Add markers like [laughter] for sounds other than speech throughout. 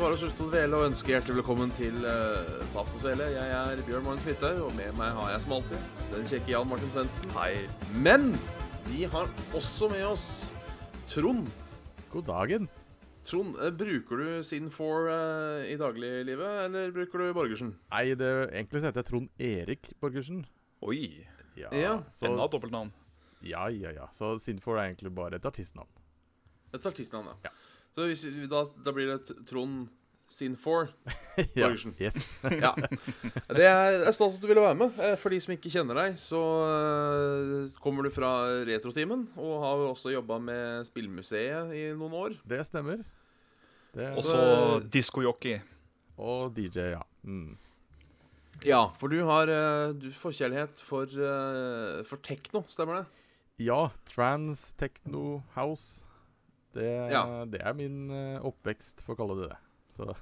Er bare å slutte å dvele og ønske hjertelig velkommen til uh, Saft og Svele. Jeg er Bjørn Magnus Midthaug, og med meg har jeg som alltid den kjekke Jan Martin Svendsen. Hei. Men vi har også med oss Trond. God dagen. Trond, uh, bruker du Sin4 uh, i dagliglivet, eller bruker du Borgersen? Nei, det, egentlig så heter jeg Trond Erik Borgersen. Oi. Ja, Ja, så- enda et dobbeltnavn. Ja, ja, ja. Så Sinfor er egentlig bare et artistnavn. Et artistnavn, ja. Ja. Så hvis, da, da blir det t- Trond Sin4. [laughs] ja. Yes. [laughs] Ja. Det er, det er stas at du ville være med. Eh, For de som ikke kjenner deg, så eh, kommer du fra Retrotimen, og har også jobba med Spillmuseet i noen år. Det stemmer. Det er, Også diskojockey. og DJ, ja. Mm. Ja, for du har eh, du forkjærlighet for, for tekno, stemmer det? Ja, trans, techno, house. Det, Ja. det er min oppvekst, for å kalle det det. Så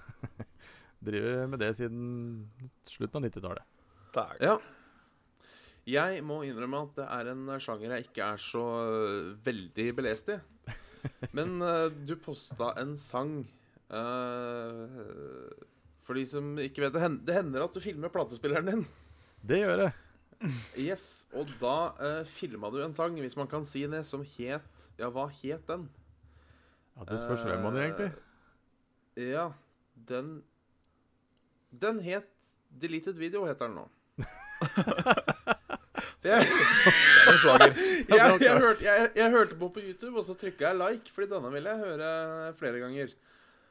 [laughs] driver med det siden slutten av 90-tallet. Der. Ja. Jeg må innrømme at det er en sjanger jeg ikke er så øh, veldig belest i. [laughs] Men uh, du posta en sang uh, For de som ikke vet det, hen- det hender at du filmer platespilleren din. Det gjør jeg. Yes, Og da uh, filma du en sang, hvis man kan si det, som het Ja, hva het den? Ja, det spørs hvem man er, egentlig. Ja, den Den het Deleted Video, heter den nå. [laughs] [laughs] Jeg, jeg, jeg, hørte, jeg, jeg hørte på på YouTube, og så trykka jeg like, Fordi denne ville jeg høre flere ganger.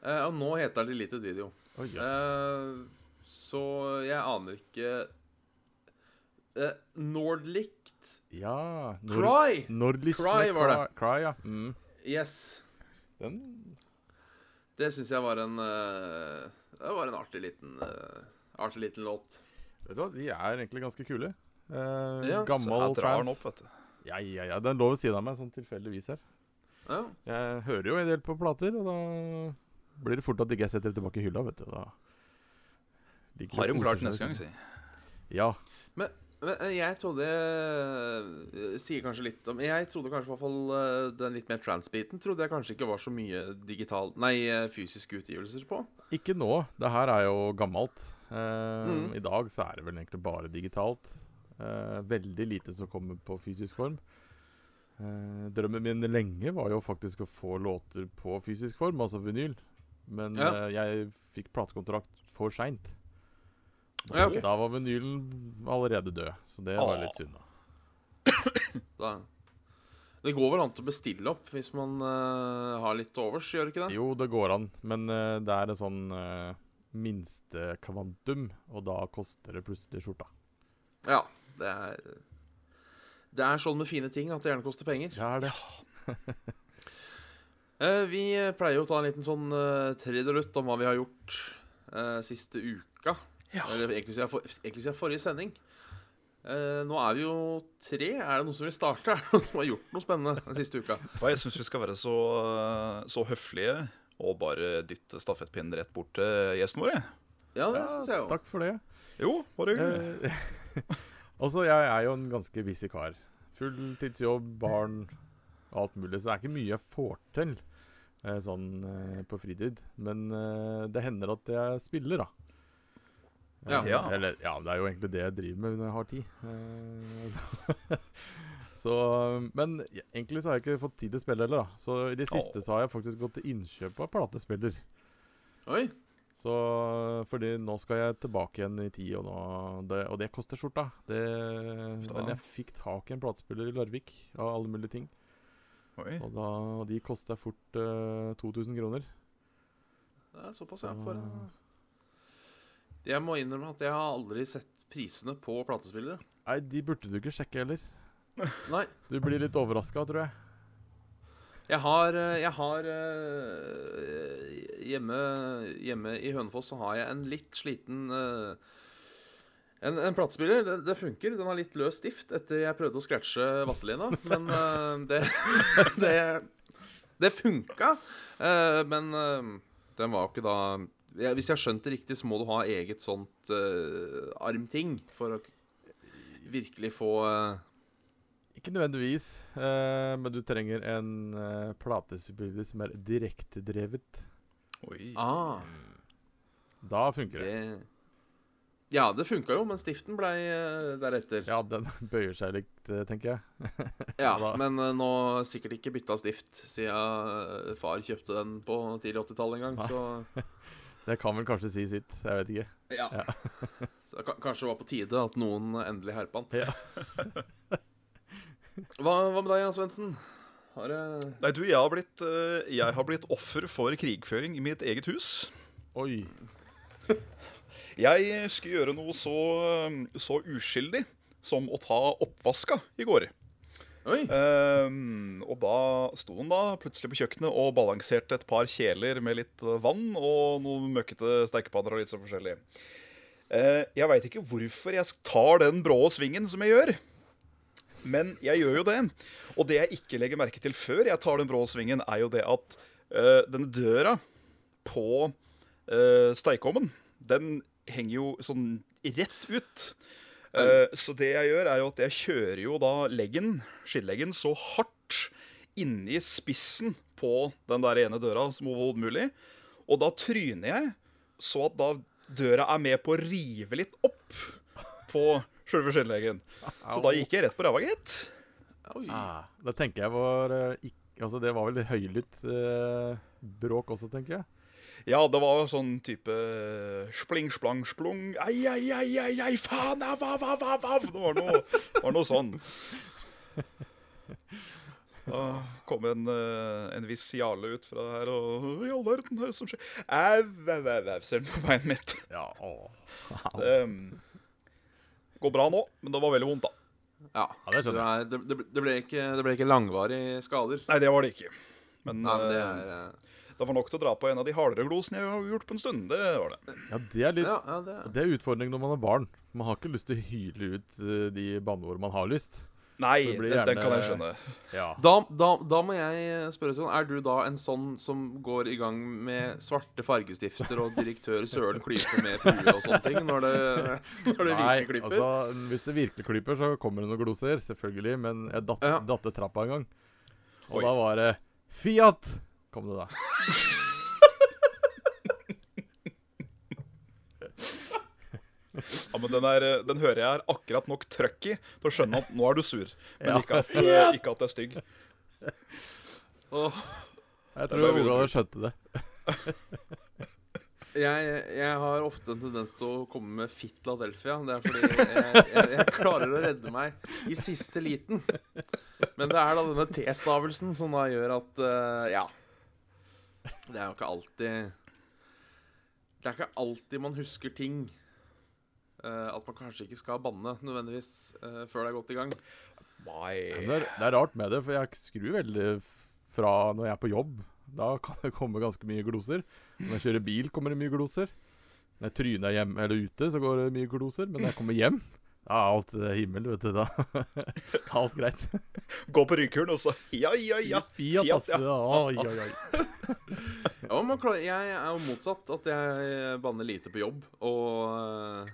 Uh, og nå heter den Deleted Video. Oh, yes. uh, så jeg aner ikke uh, Nordlicht Ja. Cry! Nordlist? Cry var det. Cry, ja. Mm. Yes. Den Det syns jeg var en eh, Det var en artig liten eh, Artig liten låt. Vet du hva, de er egentlig ganske kule. Eh, Ja, Så gammel jeg drar fans. opp, vet du. Ja, ja, ja. Den lå ved siden av meg, sånn tilfeldigvis her. Ja. Jeg hører jo en del på plater, og da blir det fort at ikke jeg setter det tilbake i hylla, vet du. Da Har de klart neste gang, sånn. si. Ja. Men jeg trodde eh, Sier kanskje litt om Jeg trodde kanskje i hvert fall eh, den litt mer trans-biten Trodde jeg kanskje ikke var så mye digital Nei, eh, fysiske utgivelser på. Ikke nå. Det her er jo gammelt. Eh, mm. I dag så er det vel egentlig bare digitalt. Eh, veldig lite som kommer på fysisk form. Eh, drømmen min lenge var jo faktisk å få låter på fysisk form, altså vinyl. Men Ja. eh, jeg fikk platekontrakt for seint. Ja, okay. Da var vinylen allerede død, så det var Åh. litt synd. da [coughs] Da. Det går vel an til å bestille opp hvis man uh, har litt til overs, gjør det ikke det? Jo, det går an, men uh, det er en sånn uh, minstekvantum, og da koster det plutselig skjorta. Ja. Det er Det er sånn med fine ting at det gjerne koster penger. Ja, er det. [laughs] Eh, vi pleier jo å ta en liten sånn uh, trudelutt om hva vi har gjort eh, siste uka. Ja. Eller egentlig siden, for, egentlig siden forrige sending. Eh, nå er vi jo tre. Er det noen som vil starte? [laughs] Er det noen som har gjort noe spennende den siste uka? Jeg syns vi skal være så, så høflige og bare dytte stafettpinnen rett bort til gjesten vår. Ja, det Ja, syns jeg også. Takk for det. Jo, bare hyggelig. Eh, [laughs] altså, jeg er jo en ganske busy kar. Fulltidsjobb, barn og alt mulig. Så det er ikke mye jeg får til eh, sånn eh, på fritid. Men eh, det hender at jeg spiller, da. Ja. Ja. Eller ja, det er jo egentlig det jeg driver med når jeg har tid. Eh, så, [laughs] så Men ja, egentlig så har jeg ikke fått tid til å spille heller, da. Så i det siste så har jeg faktisk gått til innkjøp av platespiller. Oi. Så fordi nå skal jeg tilbake igjen i tid, og, nå, det, og det koster skjorta. Det, men jeg fikk tak i en platespiller i Larvik av alle mulige ting. Oi. Og, da, og de kosta fort uh, 2000 kroner. Det er såpass, ja. For, eh, jeg må innrømme at jeg har aldri sett prisene på platespillere. Nei, de burde du ikke sjekke heller. Nei. Du blir litt overraska, tror jeg. Jeg har, eh, jeg har eh, hjemme, hjemme i Hønefoss så har jeg en litt sliten eh, en, en platespiller. Det, det funker. Den har litt løs stift etter jeg prøvde å scratche Vazelina. Men [laughs] det, det Det funka. Men den var jo ikke da Hvis jeg har skjønt det riktig, så må du ha eget sånt uh, armting for å virkelig få uh... Ikke nødvendigvis, uh, men du trenger en uh, platespiller som er direktedrevet. Oi. Ah, Da funker det. det Ja, det funka jo, men stiften blei deretter. Ja, den [laughs] bøyer seg litt, tenker jeg. [laughs] Ja, da- men nå sikkert ikke bytta stift siden far kjøpte den på tidlig 80-tall en gang, Nei. så [laughs] Det kan vel kanskje si sitt. Jeg vet ikke. ja. [laughs] Så det kanskje det var på tide at noen endelig herpa han. Ja. [laughs] Hva, hva med deg, Jan Svendsen? Har det Nei, du, jeg har, blitt, eh, jeg har blitt offer for krigføring i mitt eget hus. Oi. [laughs] Jeg skulle gjøre noe så, så uskyldig som å ta oppvaska i går. Ehm, og da sto han da plutselig på kjøkkenet og balanserte et par kjeler med litt eh, vann og noen møkkete stekepanner og litt så forskjellig. Uh, jeg veit ikke hvorfor jeg tar den brå svingen som jeg gjør. Men jeg gjør jo det. Og det jeg ikke legger merke til før jeg tar den brå svingen, er jo det at uh, denne døra på uh, steikeovnen, den henger jo sånn rett ut. Eh, så det jeg gjør, er jo at jeg kjører jo da leggen, skinnleggen, så hardt inni spissen på den der ene døra som overhodet mulig. Og da tryner jeg, så at da døra er med på å rive litt opp på sjølve skinnleggen. Så da gikk jeg rett på ræva, gitt. Ah, det tenker jeg var eh, ikk- Altså, det var vel høylytt eh, bråk også, tenker jeg. Ja, det var sånn type spling, splang, splung Ei, ei, ei, ei, ei, faen, av, av, av, av, av. Det var noe, var noe sånn. Da kom en, eh, en viss Jarle ut fra her, og I all verden, hva er det som skjer? Au, au, au, au, ser den på beinet mitt. Ja, å. Det [laughs] um, går bra nå, men det var veldig vondt, da. Ja, Ja, det skjønner det, det, det, ble ikke, det ble ikke langvarige skader. Nei, det var det ikke. Men, Nei, men det eh, er eh, det var nok til å dra på en av de hardere glosene jeg har gjort på en stund. Det var det. Ja, det er litt Ja, ja, det Det er utfordring når man er barn. Man har ikke lyst til å hyle ut eh, de banneord man har lyst. Nei, den, den kan jeg skjønne. Ja. Da, da, da må jeg spørre sånn Er du da en sånn som går i gang med svarte fargestifter og direktør Søren klyper med frue og sånne ting når det, når det Nei, virkelig klyper? altså, hvis det virkelig klyper, så kommer det noen gloser, selvfølgelig. Men jeg datt, Ja. datte trappa en gang. Og Oi. da var det Fiat! Kom det da. Ja, men den, er, eh, den hører jeg er akkurat nok trøkk i til å skjønne at nå er du sur. Men Ja. ikke, at, [laughs] ikke at det er stygg. Åh, Jeg tror. Ola skjønte det. jeg, jeg har ofte en tendens til å komme med Fitladelphia. Det er fordi jeg, jeg, jeg klarer å redde meg i siste liten. Men det er da denne T-stavelsen som da gjør at eh, Ja. [laughs] Det er jo ikke alltid Det er ikke alltid man husker ting. Uh, at man kanskje ikke skal banne nødvendigvis uh, før det er godt i gang. Nei. Det, er, det er rart med det, for jeg skrur veldig fra når jeg er på jobb. Da kan det komme ganske mye gloser. Når jeg kjører bil, kommer det mye gloser. Når jeg tryner hjemme eller ute, så går det mye gloser. Men når jeg kommer hjem, er alt eh, himmel, vet du. Da [laughs] alt greit. [laughs] Gå på rykkuren, og så Ja, ja, ja. Fiat, Fiat, altså. ja. Oi, oi, oi. Ja, man klarer, Jeg er jo motsatt. At jeg banner lite på jobb. Og,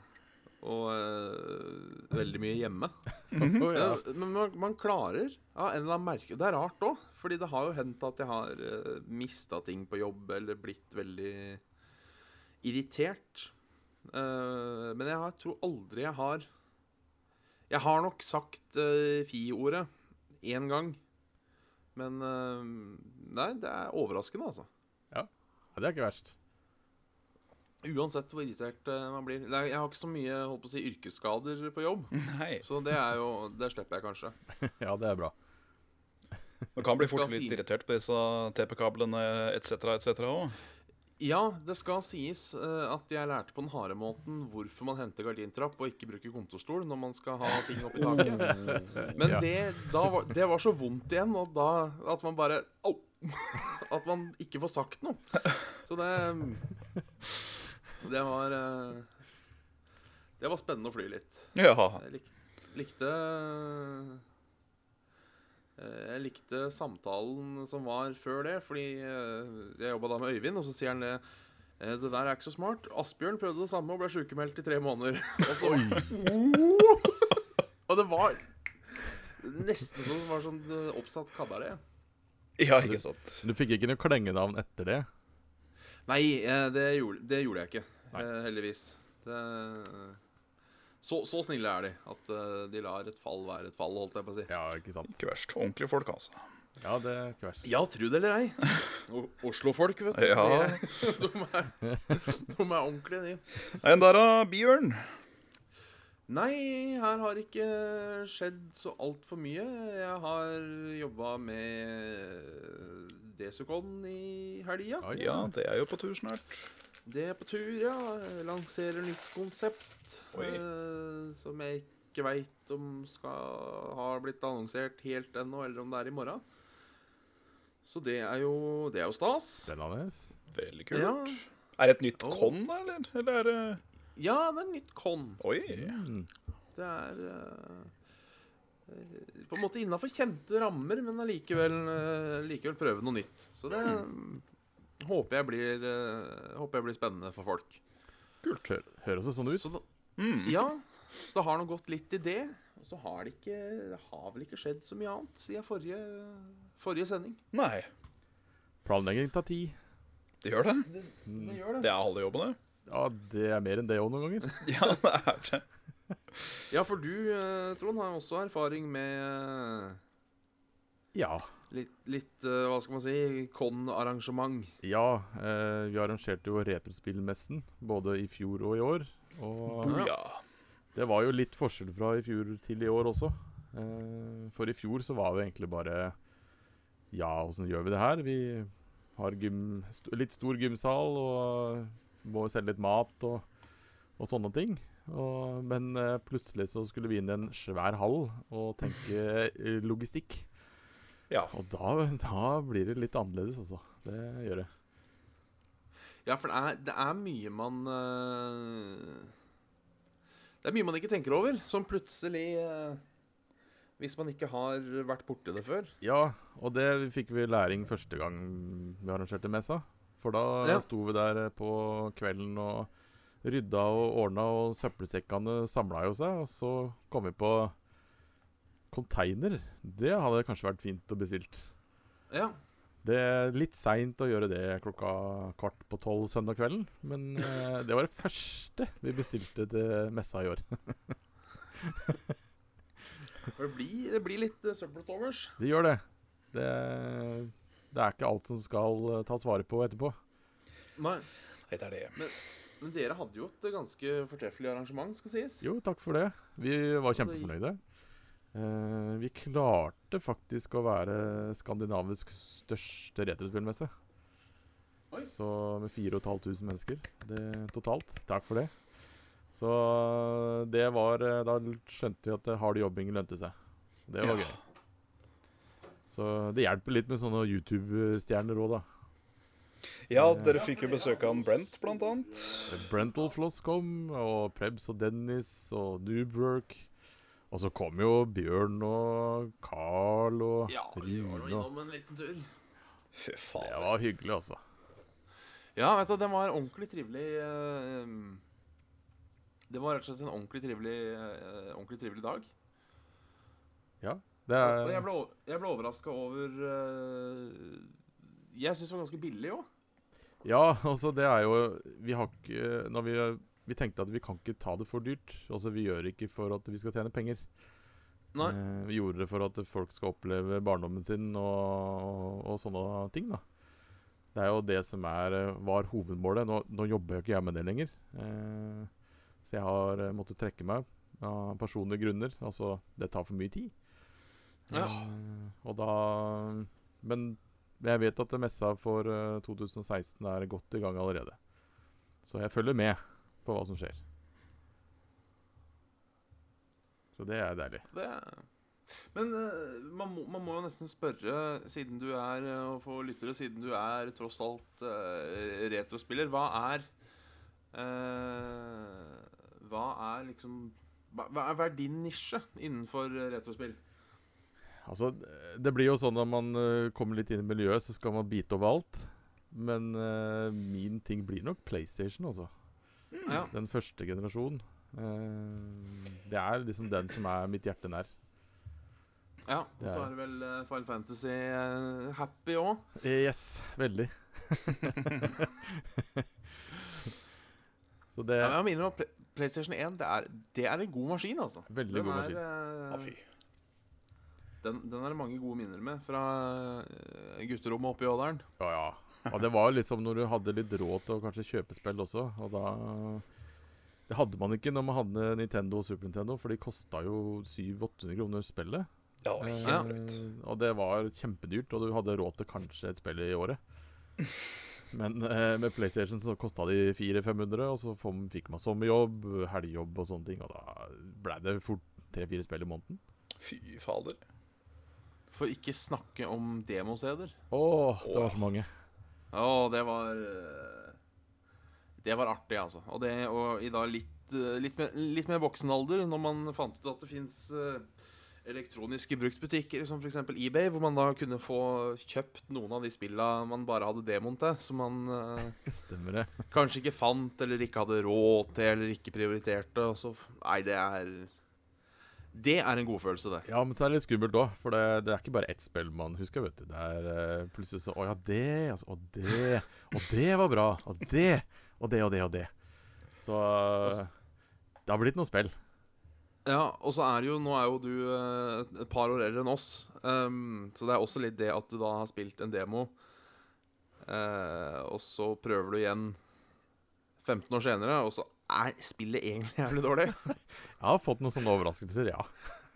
og uh, veldig mye hjemme. [laughs] Mm -hmm. Ja, Men man, man klarer ja, en eller annen merke Det er rart òg, Fordi det har jo hendt at jeg har uh, mista ting på jobb eller blitt veldig irritert. Uh, men jeg har, tror aldri jeg har Jeg har nok sagt uh, fi-ordet én gang. Men uh, Nei, det er overraskende, altså. Ja, det er ikke verst. Uansett hvor irritert eh, man blir. Er, jeg har ikke så mye holdt på å si, yrkesskader på jobb. Nei. Så det er jo Det slipper jeg kanskje. [laughs] Ja, det er bra. Man kan bli fort litt si- irritert på disse TP-kablene etc. etc. òg. Ja, det skal sies eh, at jeg lærte på den harde måten hvorfor man henter gardintrapp og ikke bruker kontorstol når man skal ha ting oppi taket. Men det, da var, det var så vondt igjen, og da at man bare Au! [laughs] At man ikke får sagt noe. Så det Det var eh, Det var spennende å fly litt. Ja. Jeg lik, likte Jeg likte samtalen som var før det, fordi eh, jeg jobba da med Øyvind, og så sier han det eh, Det der er ikke så smart. Asbjørn prøvde det samme og ble sykemeldt i tre måneder. [laughs] Og, så, [laughs] og det var nesten som det var sånn eh, oppsatt kabaret. ja, ikke sant. Du fikk ikke noe klengenavn etter det? Nei, eh, det gjorde, det gjorde jeg ikke. Nei. eh, Heldigvis. Det, så, så snille er de at eh, de lar et fall være et fall, holdt jeg på å si. Ja, ikke sant? Ikke verst. Ordentlige folk, altså. Ja, det er ikke verst. Ja, tro det eller ei. Oslo-folk, vet du. Ja. De, [laughs] de, er, de er ordentlige, de. Enn der, da? Bjørn? Nei, her har ikke skjedd så altfor mye. Jeg har jobba med Desicon i helga. Ja, det er jo på tur snart. Det er på tur, ja. Lanserer nytt konsept. Oi. eh, som jeg ikke veit om skal har blitt annonsert helt ennå, eller om det er i morgen. Så det er jo, det er jo stas. Spennende. Veldig kult. Ja. Er det et nytt oh. con, da, eller? Eller er det ja, det er et nytt con. Oi. Mm. Det er eh, på en måte innafor kjente rammer, men allikevel uh, prøve noe nytt. Så det Hmm. Håper, jeg blir, eh, håper jeg blir spennende for folk. Kult. Hø- Høres det sånn ut? Så da, Mm. ja, så det har nå gått litt i det. Og så har det ikke Det har vel ikke skjedd så mye annet siden forrige, forrige sending. Nei, Planlegging tar tid. det gjør det. Det, Det gjør Det er halve jobben, det. Ja, det er mer enn det òg noen ganger. [laughs] Ja, det er det. Ja, for du, eh, Trond, har også erfaring med eh, Ja. Litt, litt eh, Hva skal man si Con-arrangement. Ja, eh, vi arrangerte jo Retrospillmessen både i fjor og i år. Og Boja. det var jo litt forskjell fra i fjor til i år også. Eh, for i fjor så var det egentlig bare Ja, åssen gjør vi det her? Vi har gym, st litt stor gymsal og må selge litt mat og, og sånne ting. Og, men eh, plutselig så skulle vi inn i en svær hall og tenke eh, logistikk. Ja. Og da, da blir det litt annerledes, altså. Det gjør det. Ja, for det er, det er mye man uh, Det er mye man ikke tenker over, som plutselig uh, Hvis man ikke har vært borti det før. Ja, og det fikk vi læring første gang vi arrangerte messa. For da Ja. sto vi der på kvelden og rydda og ordna, og søppelsekkene samla jo seg. Og så kom vi på container. Det hadde kanskje vært fint å bestilt. Ja. Det er litt seint å gjøre det klokka kvart på tolv søndag kvelden, men [laughs] eh, det var det første vi bestilte til messa i år. [laughs] Det blir, det blir litt uh, søppel til overs. Det gjør det. det. Det er ikke alt som skal eh, tas vare på etterpå. Nei. Nei, det er det. Men dere hadde jo et ganske fortreffelig arrangement, skal sies. Jo, takk for det. Vi var det gikk- kjempefornøyde. Eh, vi klarte faktisk å være skandinavisk største retrospillmesse. Så med 4500 mennesker det, totalt. Takk for det. Så det var eh, Da skjønte vi at eh, hard jobbing lønte seg. Det var Ja. gøy. Så det hjelper litt med sånne YouTube-stjerner òg, da. Ja, dere fikk jo besøk av Brent, blant annet. Brentalfloss kom, og Prebz og Dennis og Noobwork. Og så kom jo Bjørn og Carl og Ja, vi var nå innom en liten tur. Fy Det var hyggelig, altså. Ja, vet du, det var ordentlig trivelig eh, Det var rett og slett en ordentlig trivelig, eh, ordentlig trivelig dag. Det Og jeg er, ble, jeg ble overraska over eh, Jeg syns det var ganske billig òg. ja, altså det er jo Vi har ikke når vi, vi tenkte at vi kan ikke ta det for dyrt. Altså Vi gjør det ikke for at vi skal tjene penger. Nei. Eh, vi gjorde det for at folk skal oppleve barndommen sin og, og sånne ting. da Det er jo det som er, eh, var hovedmålet. Nå, nå jobber jo ikke jeg med det lenger. Eh, så jeg har eh, måttet trekke meg av personlige grunner. Altså, det tar for mye tid. Ja. Eh, og da Men jeg vet at messa for eh, 2016 er godt i gang allerede. Så jeg følger med på hva som skjer. Så det er deilig. Det Men eh, man, må, man må jo nesten spørre, siden du er og og for lyttere, siden du er tross alt uh, retrospiller, hva er uh, Hva er liksom hva, hva er- er din nisje innenfor eh, retrospill? Altså, det blir jo sånn når man eh, kommer litt inn i miljøet, så skal man bite over alt. Men uh, min ting blir nok PlayStation, altså. Ja. Den første generasjonen. Uh, det er liksom den som er mitt hjerte nær. ja. Og så er det vel uh, Final Fantasy uh, Happy òg. Yes, veldig. [laughs] Så det Ja, men jeg minner om PlayStation 1 det er, det er en god maskin, altså. veldig Den god er, maskin. Uh. Den, den er det mange gode minner med fra gutterommet oppe i Ådalen. Ja, ja. Og det var liksom når du hadde litt råd til å kanskje kjøpe spill også, og da Det hadde man ikke når man hadde Nintendo og Super Nintendo, for de kosta jo 700-800 kroner spillet. Ja, ja. helt og det var kjempedyrt, og du hadde råd til kanskje et spill i året. Men eh, med PlayStation så kosta de 400-500, og så fikk man sommerjobb, helgejobb og sånne ting, og da blei det fort tre-fire spill i måneden. Fy fader. For ikke snakke om demosteder. Åh, det var så mange. Å, det var eh, Det var artig, altså. Og, det, og i dag litt, eh, litt, mer, litt mer voksen alder, når man fant ut at det fins elektroniske bruktbutikker som f.eks. eBay, hvor man da kunne få kjøpt noen av de spilla man bare hadde demoen til, som man eh, [laughs] kanskje ikke fant, eller ikke hadde råd til, eller ikke prioriterte. Og så Nei, det er Det er en god følelse, det. Ja, men så er det litt skummelt òg, for det, det er ikke bare ett spill man husker, vet du. Det er eh, plutselig så Å ja, det, altså. Og det. Og det var bra. Og det. Og det og det og det. Så eh, det har blitt noen spill. Ja, og så er jo Nå er jo du eh, et par år eldre enn oss, um, så det er også litt det at du da har spilt en demo, uh, og så prøver du igjen 15 år senere, og så er spillet egentlig jævlig dårlig. [laughs] Jeg har fått noen sånne overraskelser, ja.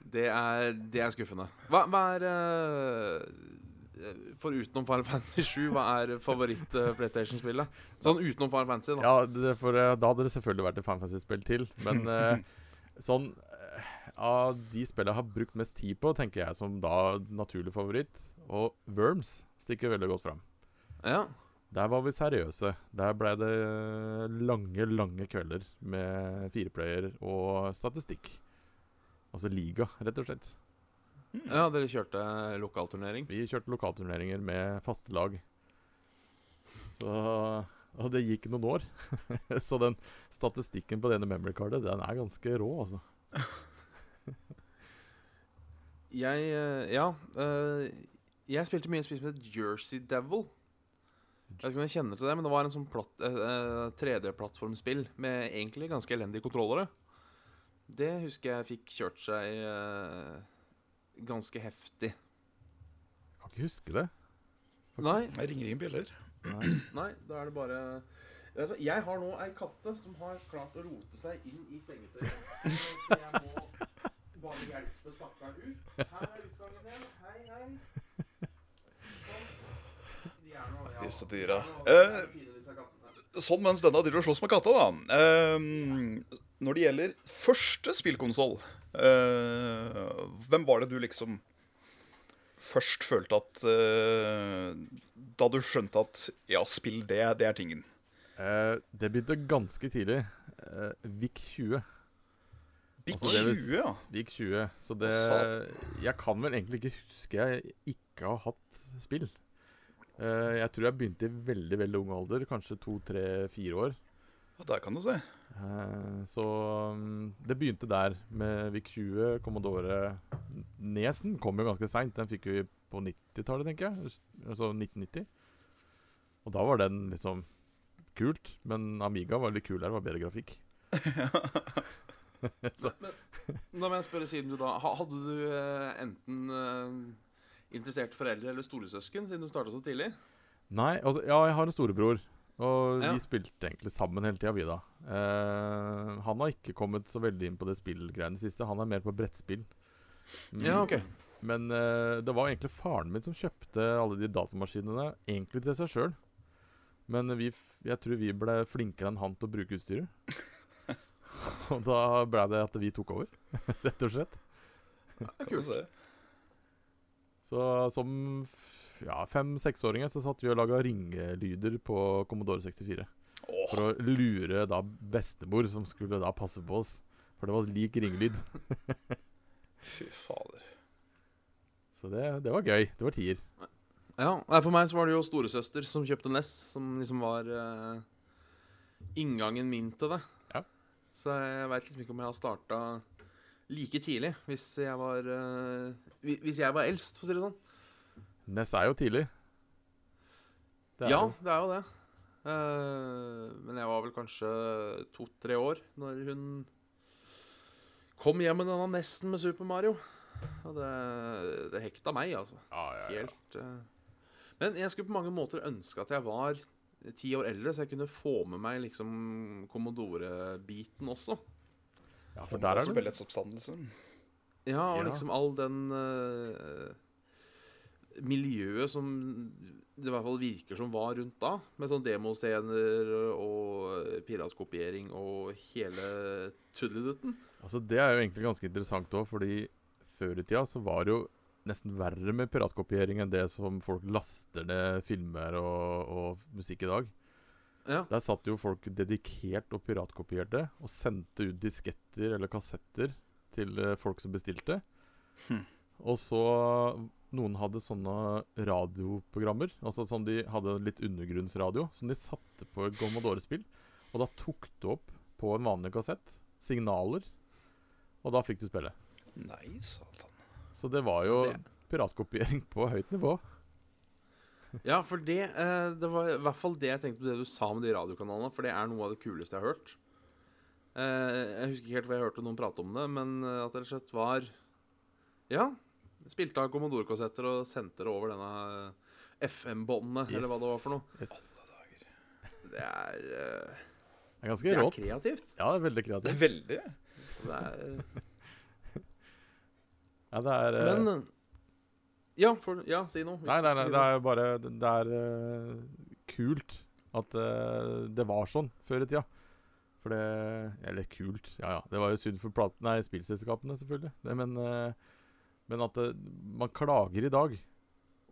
Det er, det er skuffende. Hva, hva er uh, For utenom Final Fantasy 7, hva er favoritt-PlayStation-spillet? Sånn utenom Final Fantasy, da. Ja, det, for uh, Da hadde det selvfølgelig vært et Final Fantasy-spill til. Men [laughs] eh, sånn eh, Av de spillene jeg har brukt mest tid på, tenker jeg som da naturlig favoritt. Og Worms stikker veldig godt fram. Ja. Der var vi seriøse. Der ble det lange, lange kvelder med fireplayer og statistikk. Altså liga, rett og slett. ja, dere kjørte lokalturnering? Vi kjørte lokalturneringer med faste lag. Så Og det gikk noen år. [laughs] Så den statistikken på denne memory-cardet, den er ganske rå, altså. [laughs] Jeg eh, Ja. eh, jeg spilte mye spill som het Jersey Devil. Jeg vet ikke om jeg kjenner til det, men det var en sånn platt- eh, eh, 3D-plattformspill med egentlig ganske elendige kontrollere. Det husker jeg fikk kjørt seg eh, ganske heftig. Jeg kan ikke huske det. Nei, Jeg ringer ingen bjeller. Nei. nei, da er det bare Jeg har nå ei katte som har klart å rote seg inn i sengetøyet. Så jeg må bare hjelpe stakkaren ut. Her er utgangen igjen. Hei, hei. Sånn. De er nå, ja. Disse dyra. Eh. Sånn mens denne driver og slåss med katta, da. Eh, når det gjelder første spillkonsoll, eh, hvem var det du liksom først følte at eh, Da du skjønte at ja, spill, det, det er tingen. Eh, det begynte ganske tidlig. Eh, VIC 20. Big Altså, 20, ja. s- VIC 20. Så det Jeg kan vel egentlig ikke huske jeg ikke har hatt spill. Eh, jeg tror jeg begynte i veldig veldig ung alder, kanskje to, tre, fire år. ja. Der kan du se. Eh, så mm, det begynte der med VIC 20, Commodore Nesen kom jo ganske seint. Den fikk vi på 90-tallet, tenker jeg. Altså 1990. Og da var den liksom kult. Men Amiga var litt kulere, var bedre grafikk. [laughs] [laughs] så, Da må jeg spørre, siden du da Hadde du eh, enten interesserte foreldre eller storesøsken siden du starta så tidlig? nei, altså Ja, jeg har en storebror. Og Ja. vi spilte egentlig sammen hele tida, vi da. Eh, han har ikke kommet så veldig inn på det spillgreiene siste. Han er mer på brettspill. Mm. Ja, ok. Men eh, det var egentlig faren min som kjøpte alle de datamaskinene egentlig til seg sjøl. Men vi, jeg tror vi ble flinkere enn han til å bruke utstyret. [laughs] og da ble det at vi tok over, [laughs] rett og slett. Kan å se. Så som ja, fem-seksåringer så satt vi og laga ringelyder på Commodore 64. Oh. For å lure da bestemor, som skulle da passe på oss. For det var lik ringelyd. [laughs] fy fader. Så det, det var gøy. Det var tier. Ja, For meg så var det jo storesøster som kjøpte NES, som liksom var uh, inngangen min til det. Ja. Så jeg veit liksom ikke om jeg har starta like tidlig, hvis jeg var eh, Hvis jeg var eldst, for å si det sånn. Ness er jo tidlig. Det er Ja, det er jo det. Eh, men jeg var vel kanskje to-tre år når hun kom hjem med denne nesten med Super Mario. Og det, det hekta meg, altså. Ja, ja, ja. Helt eh. Men jeg skulle på mange måter ønske at jeg var ti år eldre, så jeg kunne få med meg liksom Commodore-biten også. Ja, for der er det. Ja, og Ja. liksom all den uh, miljøet som det i hvert fall virker som var rundt da. Med sånn demoscener og piratkopiering og hele tuddelutten. Altså Det er jo egentlig ganske interessant òg, fordi før i tida så var det jo nesten verre med piratkopiering enn det som folk laster ned filmer og, og musikk i dag. Ja. Der satt jo folk dedikert og piratkopierte og sendte ut disketter eller kassetter til eh, folk som bestilte. Hm. Og så Noen hadde sånne radioprogrammer. Altså sånn De hadde litt undergrunnsradio som de satte på et Commodore-spill. Og da tok du opp på en vanlig kassett signaler, og da fikk du spille. Nei, satan. Så det var jo Det- piratkopiering på høyt nivå. Ja, for det, eh, det var i hvert fall det jeg tenkte på det du sa med de radiokanalene. For det er noe av det kuleste jeg har hørt. Eh, jeg husker ikke helt hvor jeg hørte noen prate om det, men eh, at det rett og slett var Ja, spilte av Commodore-kassetter og sendte det over denne FM-båndet, eller hva det var for noe. Yes. Det er, eh, Det er ganske det er rått. kreativt. Ja, det er veldig Det er kreativt. veldig Det er, Ja, det er eh, men eh, Ja, for, ja, si noe. Nei, nei, nei, det er jo bare Det er uh, kult at uh, det var sånn før i tida. For det Eller kult, ja ja. Det var jo synd for platen, nei, spillselskapene, selvfølgelig. Det, men, uh, men at det, man klager i dag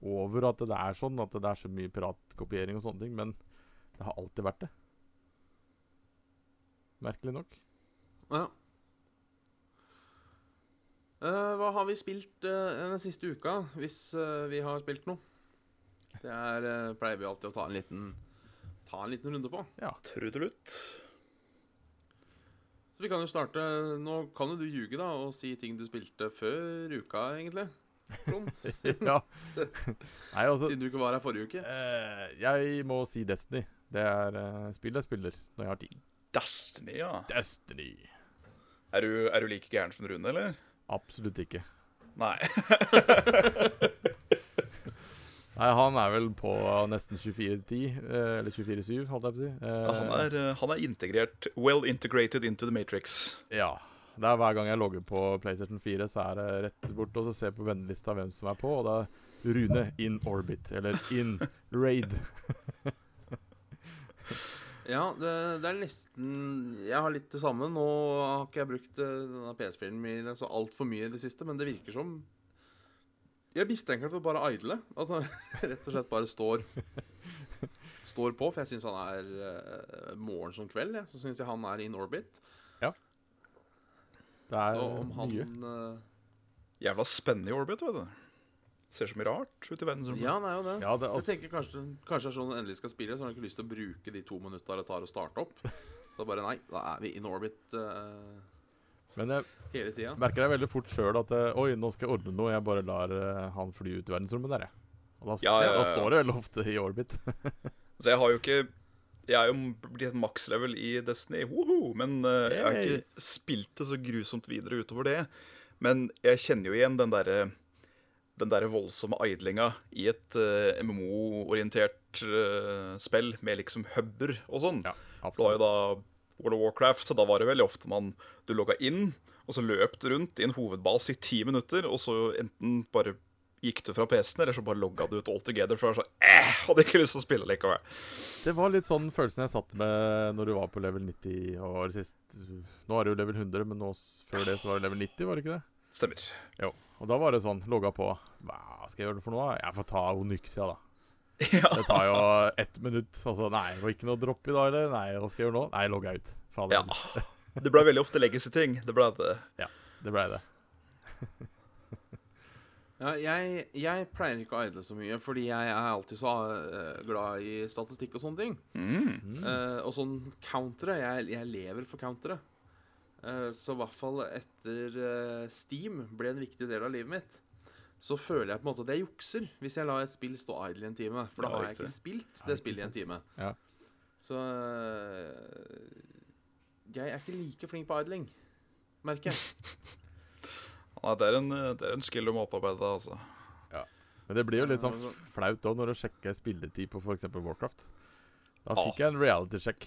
over at det er sånn, at det er så mye piratkopiering og sånne ting. Men det har alltid vært det. Merkelig nok. Ja. Eh, hva har vi spilt uh, den siste uka, hvis uh, vi har spilt noe? Det er, pleier vi alltid å ta en liten Ta en liten runde på. Ja, trudelutt. Så vi kan jo starte Nå kan jo du ljuge da og si ting du spilte før uka, egentlig. [laughs] Ja. Nei, altså Siden du ikke var her forrige uke. eh, Jeg må si Destiny. Det er uh, spill jeg spiller når jeg har tid. Destiny, ja. Destiny. Er du, er du like gæren som Rune, eller? Absolutt ikke. Nei. [laughs] Nei, han er vel på nesten 24-10, eh, eller 24-7, holdt jeg på å si. Eh, Han er, eh, han er integrert Well integrated into the Matrix. Ja. Det er Hver gang jeg logger på PlayStation 4, så er det rett bort og så ser jeg på vennelista hvem som er på, og da er Rune in orbit, eller in raid. [laughs] Ja, det, det er nesten Jeg har litt det samme. Nå har ikke jeg brukt eh, denne PS-filmen min så altfor mye i det siste, men det virker som Jeg mistenker det for bare å idle. At han [laughs] rett og slett bare står Står på. For jeg syns han er uh, morgen som kveld. Jeg. Så syns jeg han er in orbit. Ja. Det er så om han mye. eh, Jævla spennende i orbit, vet du. Ser så mye rart ut i verdensrommet. Ja, han er jo det. Ja, det, Jeg altså, tenker kanskje, kanskje det er sånn den endelig skal spille, så har han ikke lyst til å bruke de to minutta det tar å starte opp. Så bare nei, da er vi in orbit uh, men jeg hele tida. merker jeg veldig fort sjøl at eh, Oi, nå skal jeg ordne noe. Jeg bare lar eh, han fly ut i verdensrommet der, jeg. Og da, Ja, ja, ja, da står det veldig ofte i orbit. [laughs] Så jeg har jo ikke Jeg er jo blitt makslevel i Destiny, woho, men uh, jeg har ikke spilt det så grusomt videre utover det. Men jeg kjenner jo igjen den derre den der voldsomme idlinga i et uh, MMO-orientert uh, spill med liksom huber og sånn. Ja, Det var jo da World of Warcraft, så da var det veldig ofte man Du logga inn, og så løp du rundt i en hovedbase i ti minutter, og så enten bare gikk du fra PC-en, eller så bare logga du ut all together. For var sånn eh, Hadde ikke lyst til å spille likevel. Det var litt sånn følelsen jeg satt med når du var på level 90 år sist. Nå er du level 100, men nå, før det så var du level 90, var det ikke det? Stemmer. Jo. Og da var det sånn, logga på. Hva skal jeg gjøre for noe? Jeg får ta Onyxia, da. [laughs] Ja. Det tar jo ett minutt. Altså, nei, det var ikke noe dropp i dag, eller? Nei, hva skal jeg gjøre nå? Nei, logga ut. Fader. ja. [laughs] Det ble veldig ofte legacy-ting. Det ble det. Det blei det. [laughs] Ja, jeg, jeg pleier ikke å idle så mye, fordi jeg er alltid så eh, glad i statistikk og sånne ting. Mm. Mm. Eh, og sånn countere. Jeg, jeg lever for countere. Eh, så i hvert fall etter eh, Steam ble en viktig del av livet mitt. så føler jeg på en måte at jeg jukser hvis jeg lar et spill stå idle i en time. For da har jeg ikke spilt det spillet i en time. Ja. Så øh, jeg er ikke like flink på idling, merker jeg. [laughs] Nei, det, er en, det er en skill du må opparbeide deg, altså. Men det blir jo litt sånn flaut òg når du sjekker spilletid på f.eks. Warcraft. Da fikk jeg en reality-sjekk.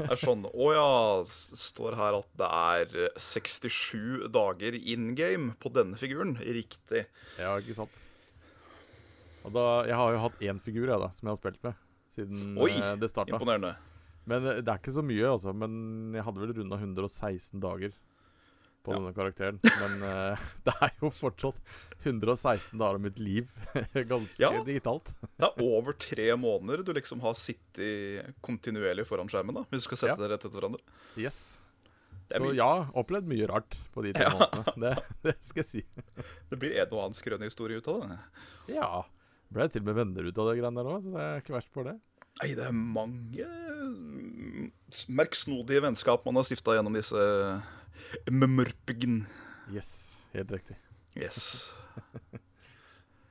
Det er sånn Å ja, står her at det er 67 dager in game på denne figuren. Riktig. Ja, ikke sant? Og da, Jeg har jo hatt én figur jeg da, som jeg har spilt med siden Oi, eh, det starta. Imponerende. Men eh, det er ikke så mye, altså. Men jeg hadde vel runda 116 dager på Ja. denne karakteren. Men uh, [laughs] det er jo fortsatt 116 dager av mitt liv [laughs] ganske Ja. digitalt. Det er over tre måneder du liksom har sittet kontinuerlig foran skjermen, da, hvis du skal sette Ja. deg rett etter hverandre. Yes. Så mye. ja, opplevd mye rart på de tre Ja. månedene. [laughs] Det, det skal jeg si. det blir en og annen skrøne historie ut av det. Ja. Ble til og med venner ut av det greiene der òg, så det er ikke verst for det. Nei, det er mange mm, merksnodige vennskap man har stifta gjennom disse mmrpgen. Yes, helt riktig. Yes. [laughs]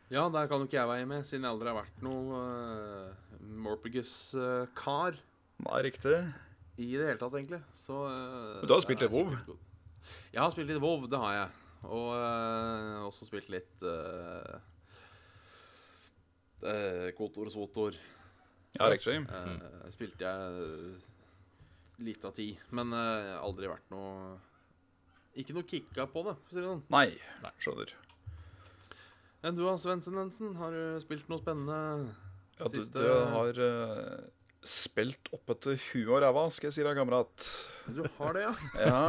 Ja, der kan jo ikke jeg være med, siden jeg aldri har vært noe uh, Morphegus-kar Nei, riktig. i det hele tatt, egentlig. Så uh, du har spilt litt WoW? Jeg har spilt litt WoW, det har jeg. Og uh, også spilt litt uh, Kotor Svotor. Ja, riktig. Eh, spilte jeg lite av ti, men uh, aldri vært noe Ikke noe kicka på det, for å si det sånn. Nei, Nei. skjønner. Enn du, Svendsen Jensen? Har du spilt noe spennende? Ja, du, Siste- du har uh, spilt opp etter huet og ræva, skal jeg si deg, kamerat. Du har det, ja? [laughs] Ja.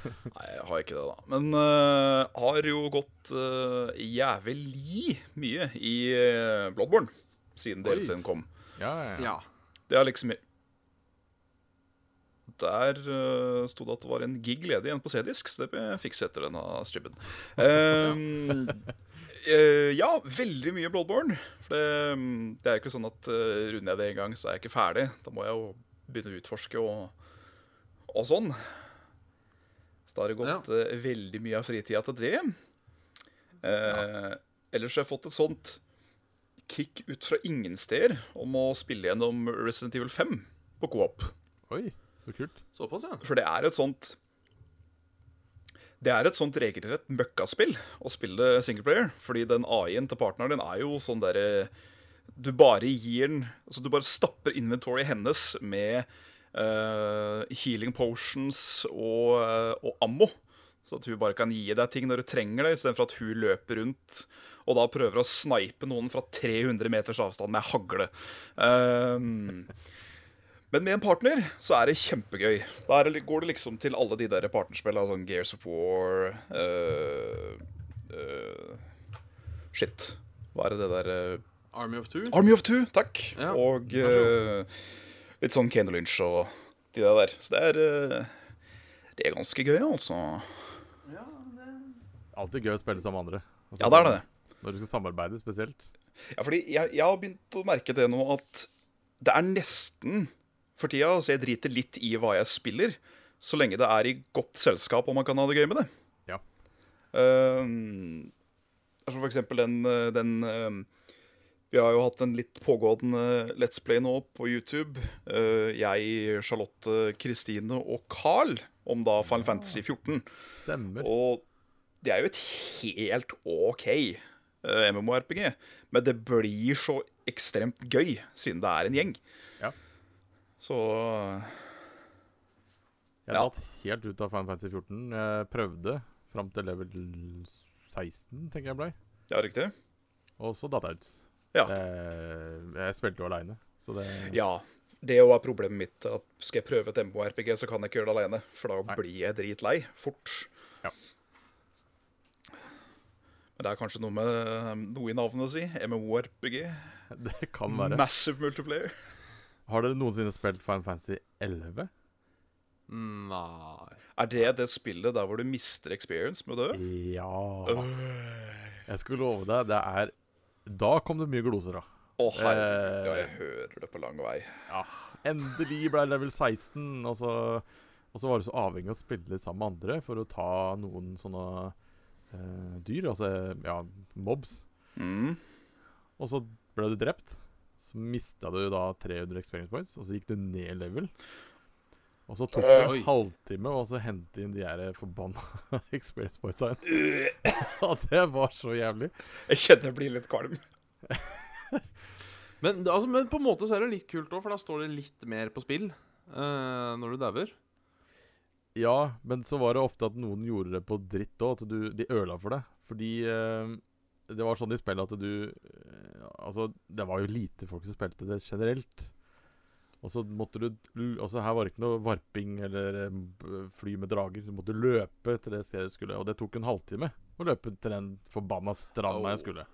Nei, jeg har ikke det, da. Men uh, har jo gått uh, jævlig mye i uh, Bloodborne siden. DLC-en kom. Ja, ja, ja. Ja. Det er liksom Der uh, sto det at det var en gig ledig igjen på C-disk, så det ble fikset etter denne stribben. Um, [laughs] uh, ja, veldig mye Bloodborne. For det, det er jo ikke sånn at uh, runder jeg det en gang, så er jeg ikke ferdig. Da må jeg jo begynne å utforske og, og sånn. Så da har det gått eh, veldig mye av fritida til det. Ja. Ellers har jeg fått et sånt kick ut fra ingen steder om å spille gjennom Resident Evil 5 på co-op. Oi, så kult. Såpass, ja. For det er et sånt Det er et sånt regelrett møkkaspill å spille singleplayer. Fordi den AI-en til partneren din er jo sånn derre Du bare gir den Altså du bare stapper inventory hennes med uh, healing potions og, uh, og ammo. Så at hun bare kan gi deg ting når du trenger det, istedenfor at hun løper rundt og da prøver å snipe noen fra 300 meters avstand med hagle. Um, men med en partner så er det kjempegøy. Da er det, går det liksom til alle de der partnerspillene, sånn Gears of War uh, uh, Shit. Hva er det det der øh, Army of Two. Army of Two, takk. Ja, og litt sånn Kane Lynch og de der. der. Så det er Det er ganske gøy, altså. Alltid gøy å spille sammen med andre. Altså, Ja, det er det. Når du skal samarbeide spesielt. Ja, fordi jeg, jeg har begynt å merke det nå at det er nesten for tida Så jeg driter litt i hva jeg spiller, så lenge det er i godt selskap og man kan ha det gøy med det. Ja. Uh, for eksempel den, eh, den uh, Vi har jo hatt en litt pågående Let's Play nå på YouTube. Uh, jeg, Charlotte, Kristine og Carl om da Final Fantasy 14. Stemmer. Og det er jo et helt OK eh, MMORPG, men det blir så ekstremt gøy siden det er en gjeng. Ja. Så Jeg ja. tatt helt ut av Final Fantasy 14. Jeg prøvde fram til level 16, tenker jeg ble. ja, riktig. Og så datt jeg ut. Ja. Jeg, jeg spilte jo aleine, så det Ja. Det er problemet mitt. At skal jeg prøve et MMO-RPG, så kan jeg ikke gjøre det alene. For da Nei. blir jeg dritlei fort. Ja. Men det er kanskje noe med noe i navnet å si. MMORPG. [laughs] Det kan være. Massive multiplayer. Har dere noensinne spilt Final Fantasy 11? Nei Er det det spillet der hvor du mister experience med å dø? Ja Jeg skulle love deg, det er Da kom det mye gloser, da. Å, herregud. Ja, Eh. jeg hører det på lang vei. Ja, endelig ble jeg level 16, og så, og så var du så avhengig av å spille sammen med andre for å ta noen sånne uh, dyr, altså ja, mobs. Mm. Og så ble du drept. Så mista du da 300 experience points, og så gikk du ned level. Og så tok det en halvtime å så hente inn de her forbanna [laughs] experience pointsa igjen. Ja, [laughs] det var så jævlig. Jeg kjenner jeg blir litt kvalm. Men, altså, men på en måte så er det litt kult òg, for da står det litt mer på spill uh, når du dauer. Ja, men så var det ofte at noen gjorde det på dritt òg. At du, de ødela for det. Fordi eh, det var sånn i spillet at du eh, Altså, det var jo lite folk som spilte det generelt. Og så måtte du Altså, her var det ikke noe varping eller eh, fly med drager. Du måtte løpe til det stedet du skulle, og det tok en halvtime å løpe til den forbanna stranda jeg skulle.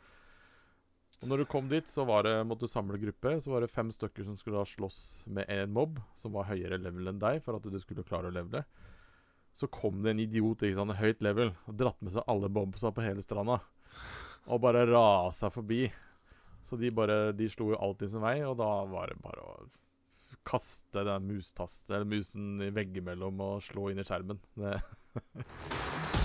Og når du kom dit, så var det, måtte du samle gruppe. Så var det fem stykker som skulle da slåss med en mobb som var høyere level enn deg, for at du skulle klare å levele. Så kom det en idiot ikke sant, høyt level og dratt med seg alle mobsa på hele stranda. Og bare rasa forbi. Så de bare De slo jo alltid sin vei, og da var det bare å kaste den mustaste, eller musen i veggimellom og slå inn i skjermen. Det, [laughs]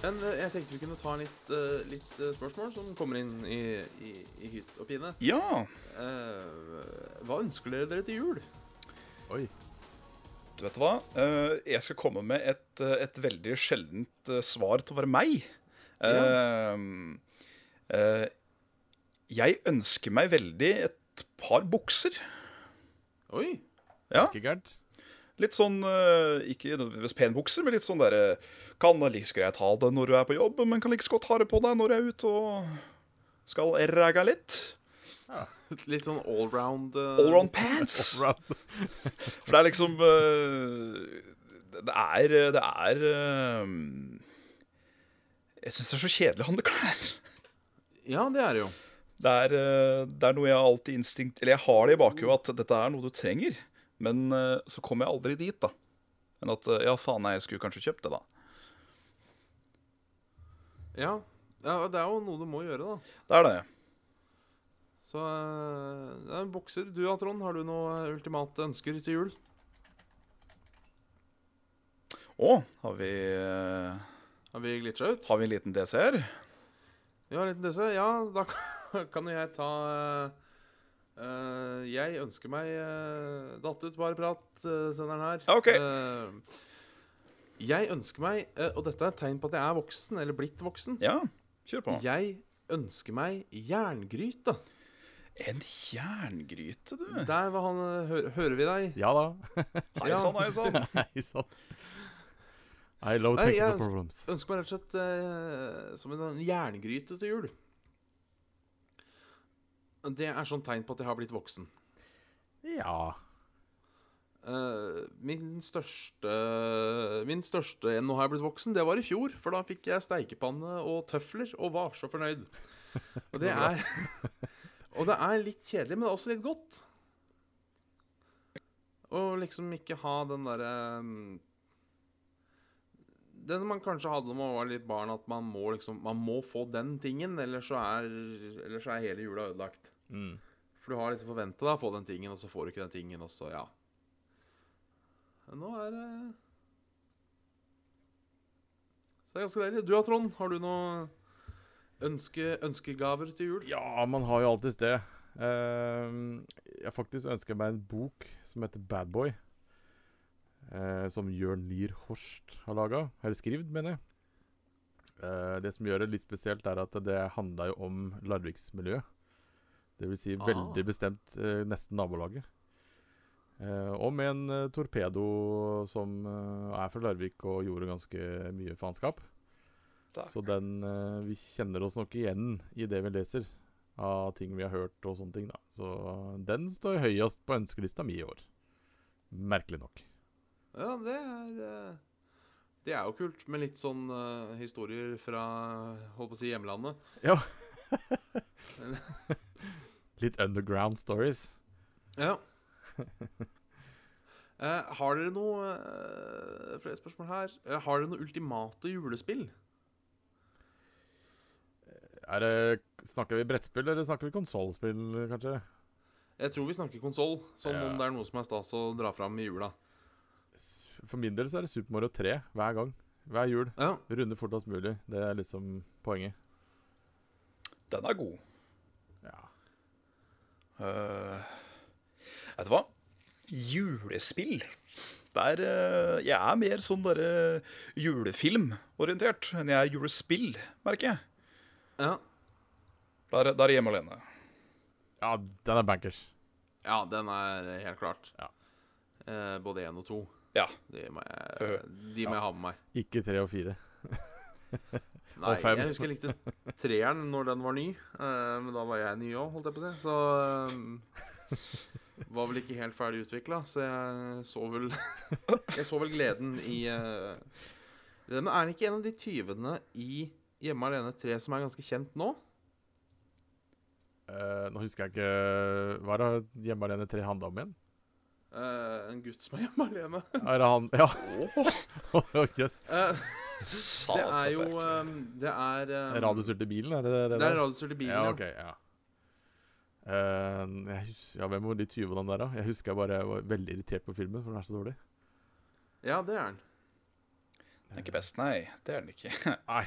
Men eh, jeg tenkte vi kunne ta litt, eh, litt eh, spørsmål som kommer inn i, i, i hytt og pine. Ja. Eh, hva ønsker dere dere til jul? oi. Du vet hva? Eh, jeg skal komme med et, et veldig sjeldent svar til å være meg. Eh, eh, jeg ønsker meg veldig et par bukser. Oi! Ja, Ikke gærent? Litt sånn eh, Ikke nødvendigvis penbukser, men litt sånn derre Kan like greit ha det når du er på jobb, men kan like så godt ha det på deg når du er ute og skal ræga litt. [laughs] Litt sånn allround uh, Allround [laughs] pants. Allround. [laughs] For det er liksom eh, Det er Det er eh, Jeg syns det er så kjedelig å handle klær. Ja, det er det jo. Det er, eh, det er noe jeg alltid instinkt Eller jeg har det i bakhodet at dette er noe du trenger. Men eh, så kom jeg aldri dit, da. Men at eh, ja, faen, jeg skulle kanskje kjøpt det, da. Ja. ja, det er jo noe du må gjøre, da. Det er det. Så eh, det er bokser. Du da, Trond, har du noen ultimate ønsker til jul? Å, har vi Har vi glitcha ut? Har vi en liten DCR? Vi har en liten DC. Ja, da [laughs] kan- kan jo jeg ta eh, eh, Jeg ønsker meg uh, Datt ut, bare prat, uh, senderen her. Ja, ok. Eh, jeg ønsker meg, uh, og dette er et tegn på at jeg er voksen, eller blitt voksen Ja, kjør på. Jeg ønsker meg jerngryte. En jerngryte, du. Der var han hø Hører vi deg? Ja da. Hei sann, hei sann. [laughs] hei sann. I love Nei, jeg problems. ønsker- Ønsker meg rett og slett som en jerngryte til jul. Det er sånn tegn på at jeg har blitt voksen. Ja. Uh, min største Min største Nå har jeg blitt voksen. Det var i fjor, for da fikk jeg steikepanne og tøfler og var så fornøyd. [laughs] Og det er [laughs] Og det er litt kjedelig, men det er også litt godt. Å liksom ikke ha den derre mm, Den man kanskje hadde da man var litt barn, at man må liksom Man må få den tingen, ellers så er, ellers så er hele jula ødelagt. Mm. For du har liksom forventa å få den tingen, og så får du ikke den tingen, og så ja. Nå er det Så det er ganske deilig. Du da, Trond? Har du noen ønske, ønskegaver til jul? Ja, man har jo alltids det. Uh, jeg faktisk ønsker meg en bok som heter Bad Boy. Eh, som Jørn Lier Horst har laga. Eller skrevet, mener jeg. Eh, det som gjør det litt spesielt, er at det handla jo om Larviksmiljøet. Det vil si Ah. veldig bestemt eh, nesten nabolaget. Eh, og med en eh, torpedo som eh, er fra Larvik og gjorde ganske mye faenskap. Takk. Så den Vi kjenner oss nok igjen i det vi leser av ting vi har hørt og sånne ting, da. Så den står høyest på ønskelista mi i år. Merkelig nok. Ja, det er eh, Det er jo kult med litt sånn uh, historier fra holdt på å si hjemlandet. Ja. [laughs] Litt underground stories. Ja. Uh, [laughs] har dere noe uh, Flere spørsmål her. Uh, har dere noe ultimate julespill? Er det, snakker vi brettspill, eller snakker vi konsollspill, kanskje? Jeg tror vi snakker konsoll, som Ja. om det er noe som er stas å dra fram i jula. For min del så er det Super Mario 3 hver gang. Hver jul. Ja. Runde fortest mulig. Det er liksom poenget. Den er god. Ja. Uh, vet du hva? Julespill. Der, uh, jeg er mer sånn derre julefilmorientert enn jeg er julespill, merker jeg. Ja. Der, der er hjemme alene. ja, den er bankers. ja, den er helt klart. Ja. Uh, både én og to. Ja. De må jeg, de må jeg ha med meg. Ikke tre og fire. [laughs] Nei, jeg husker jeg likte treeren når den var ny. Uh, men da var jeg ny òg, holdt jeg på å si. Så um, var vel ikke helt ferdig utvikla, så jeg så vel [laughs] Jeg så vel gleden i uh, det. Men er det ikke en av de tyvene i Hjemme alene 3 som er ganske kjent nå? Uh, nå husker jeg ikke Hva er det Hjemme alene 3 handla om igjen? Eh, en gutt som er hjemme alene. Er det han Ja. [laughs] Oh. yes. uh, det er jo eh, Det er um, Radiostyrte bilen, er det det? Det det er radiostyrte bilen, Ja, Okay, ok, ja. Uh, jeg hus ja, Hvem var de tyvene der, da? Jeg husker jeg bare var veldig irritert på filmen, for den er så dårlig. Ja, det er den. Den er ikke best, nei. Det er den ikke. [laughs] Nei.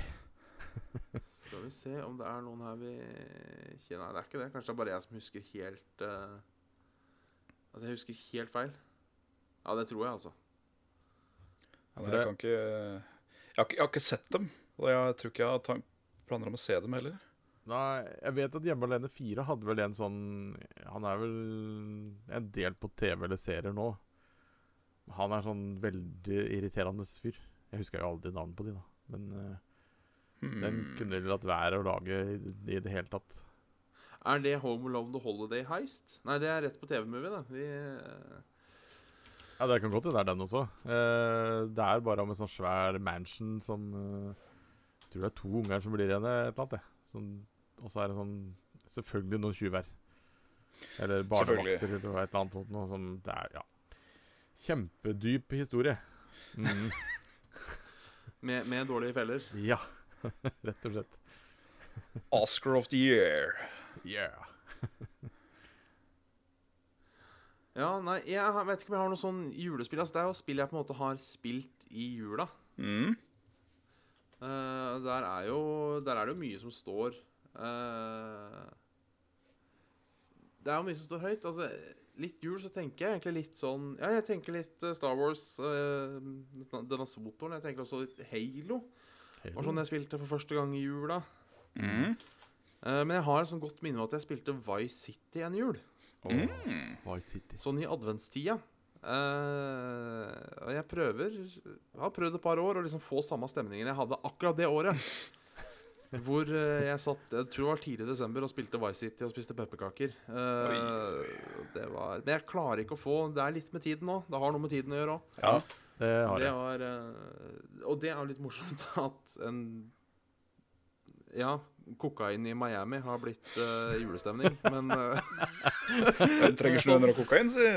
Skal vi se om det er noen her vi kjenner Nei, det er ikke det. Kanskje det er bare jeg som husker helt eh, Altså, jeg husker helt feil. Ja, det tror jeg, altså. Ja, nei, jeg kan ikke jeg har, ikke jeg har ikke sett dem. Og jeg tror ikke jeg har planer om å se dem heller. Nei, jeg vet at Hjemme alene 4 hadde vel en sånn Han er vel en del på TV eller serier nå. Han er sånn veldig irriterende fyr. Jeg husker jo aldri navnet på de, da. Men uh, Hmm. den kunne de latt være å lage i, i det hele tatt. Er det Home Alone The Holiday Heist? Nei, det er rett på TV-movie, da. Vi uh... Ja, det kan godt hende det er den også. Uh, det er bare om en sånn svær mansion som uh, Jeg tror det er to unger som blir igjen et eller annet. det. Sånn, og så er det sånn Selvfølgelig noen tyver. Eller barnevakter eller et eller annet sånt. Noe som det er, ja. Kjempedyp historie. Mm, [laughs] med, med dårlige feller. ja, [laughs] rett og slett. Oscar of the year. Yeah. [laughs] Ja, nei, jeg vet ikke om jeg har noe sånn julespill. Altså, det er jo spill jeg på en måte har spilt i jula. Mm. Uh, der er jo Der er det jo mye som står uh, Det er jo mye som står høyt. Altså, litt jul så tenker jeg egentlig litt sånn Ja, jeg tenker litt eh, Star Wars, uh, denne motoren. Jeg tenker også litt Halo. Halo. var sånn jeg spilte for første gang i jula. Mm. Eh, men jeg har et sånn godt minne om at jeg spilte Vice City en jul. Oh. Mm. Vice City. Sånn i adventstida. Eh, og jeg prøver Jeg har prøvd et par år å liksom få samme stemningen jeg hadde akkurat det året. [laughs] Hvor eh, jeg satt Jeg tror det var tidlig i desember og spilte Vice City og spiste pepperkaker. Eh, det var Men jeg klarer ikke å få Det er litt med tiden nå. Det har noe med tiden å gjøre òg. Ja. Det har Det jeg. var Og det er jo litt morsomt at en Ja, kokain i Miami har blitt uh, julestemning, men [laughs] uh, Den trenger ikke noe kokain, si.